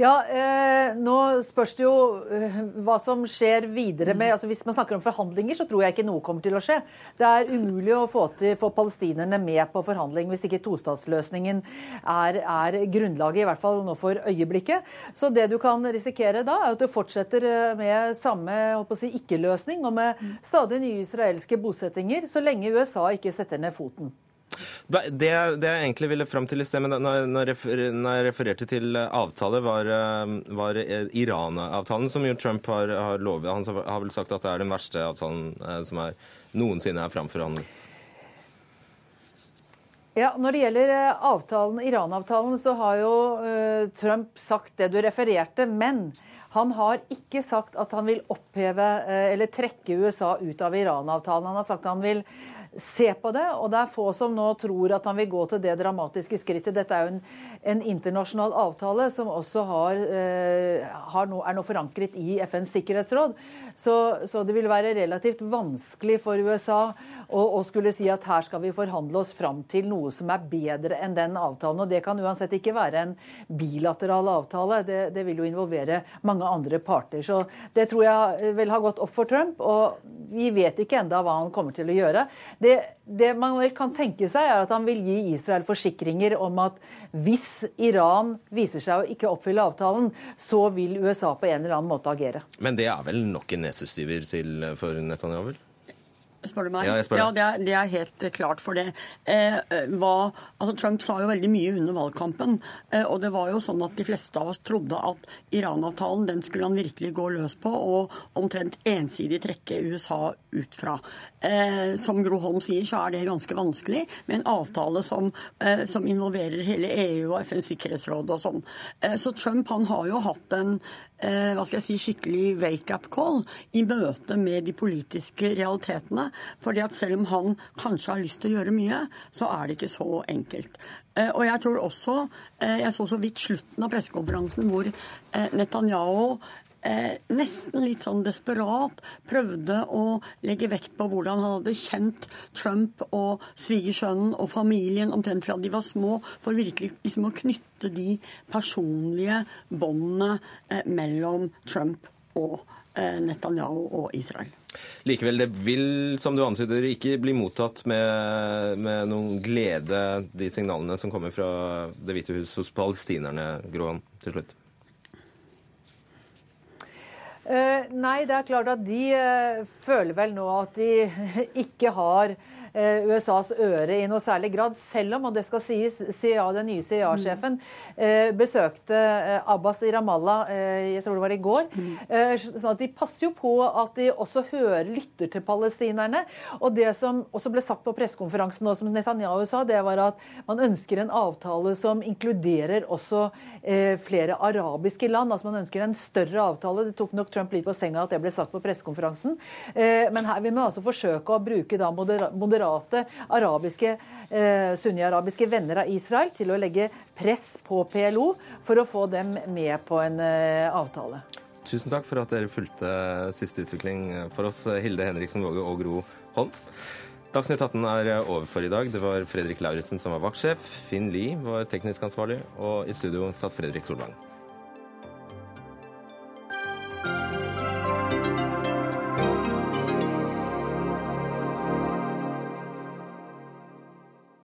Ja, eh, nå spørs det jo eh, hva som skjer videre med altså Hvis man snakker om forhandlinger, så tror jeg ikke noe kommer til å skje. Det er umulig å få, til, få palestinerne med på forhandling hvis ikke tostatsløsningen er, er, grunnlaget, i hvert fall nå for øyeblikket. Så det du kan risikere da, er at du fortsetter eh, med samme si, ikke-løsning og med stadig nye israelske bosettinger, så lenge USA ikke setter ned foten. Det, det, jeg egentlig ville fram til i sted, men når, når, jeg refererte til avtale, var, eh, var Iran-avtalen, som jo Trump har, har, lovet. Han har vel sagt at det er den verste avtalen eh, som er, noensinne er framforhandlet. Ja, Når det gjelder eh, avtalen, Iran-avtalen, så har jo Trump sagt det du refererte. Men han har ikke sagt at han vil oppheve eller trekke USA ut av Iran-avtalen. Han har sagt at han vil se på det. Og det er få som nå tror at han vil gå til det dramatiske skrittet. Dette er jo en, en internasjonal avtale som også har, eh, har no, er nå forankret i FNs sikkerhetsråd. Så, så, det vil være relativt vanskelig for USA å, og, skulle si at her skal vi forhandle oss fram til noe som er bedre enn den avtalen. Og det kan uansett ikke være en bilateral avtale. Det, det vil jo involvere mange andre parter. Så det tror jeg vil ha gått opp for Trump. Og vi vet ikke enda hva han kommer til å gjøre. Det, det man kan tenke seg, er at han vil gi Israel forsikringer om at hvis Iran viser seg å ikke oppfylle avtalen, så vil USA på en eller annen måte agere. Men det er vel nok en nesestyver for Netanyahu? Spør du meg? Ja, ja det, er, det, er, helt klart for det. Eh, eh, hva, altså Trump sa jo veldig mye under valgkampen. Eh, og det var jo sånn at de fleste av oss trodde at Iran-avtalen den skulle han virkelig gå løs på og omtrent ensidig trekke USA ut fra. Eh, som Gro Holm sier, så er det ganske vanskelig med en avtale som, eh, som involverer hele EU og FNs sikkerhetsråd og sånn. Eh, så Trump han har jo hatt en hva skal jeg si, skikkelig wake-up call i møte med de politiske realitetene. Fordi at selv om han kanskje har lyst til å gjøre mye, så er det ikke så enkelt. Eh, og jeg tror også eh, Jeg så så vidt slutten av pressekonferansen hvor eh, nesten litt sånn desperat prøvde å legge vekt på hvordan han hadde kjent Trump og svigersønnen og familien omtrent fra de var små, for virkelig liksom å knytte de personlige båndene mellom Trump og Netanyahu og Israel. Likevel, det vil, som du antyder, ikke bli mottatt med, med noen glede, de signalene som kommer fra Det hvite hus hos palestinerne, Grohan, til slutt? Uh, nei, det er klart at de uh, føler vel nå at de ikke har eh, USAs øre i noe særlig grad, selv om, og det skal sies, CIA, den nye CIA-sjefen eh, besøkte eh, Abbas i Ramallah, eh, jeg tror det var i går. Eh, sånn at De passer jo på at de også hører, lytter til palestinerne. Og det som også ble sagt på pressekonferansen, som Netanyahu sa, det var at man ønsker en avtale som inkluderer også eh, flere arabiske land. altså Man ønsker en større avtale. Det tok nok Trump litt på senga at det ble sagt på pressekonferansen. Eh, men her vil man altså forsøke å bruke da modera moderate arabiske, eh, sunni-arabiske venner av Israel til å legge press på PLO for å få dem med på en eh, avtale. Tusen takk for at dere fulgte siste utvikling for oss, Hilde Henriksen Våge og Gro Holm. Dagsnytt 18 er over for i dag. Det var Fredrik Lauritzen som var vaktsjef. Finn Lie var teknisk ansvarlig, og i studio satt Fredrik Solvang.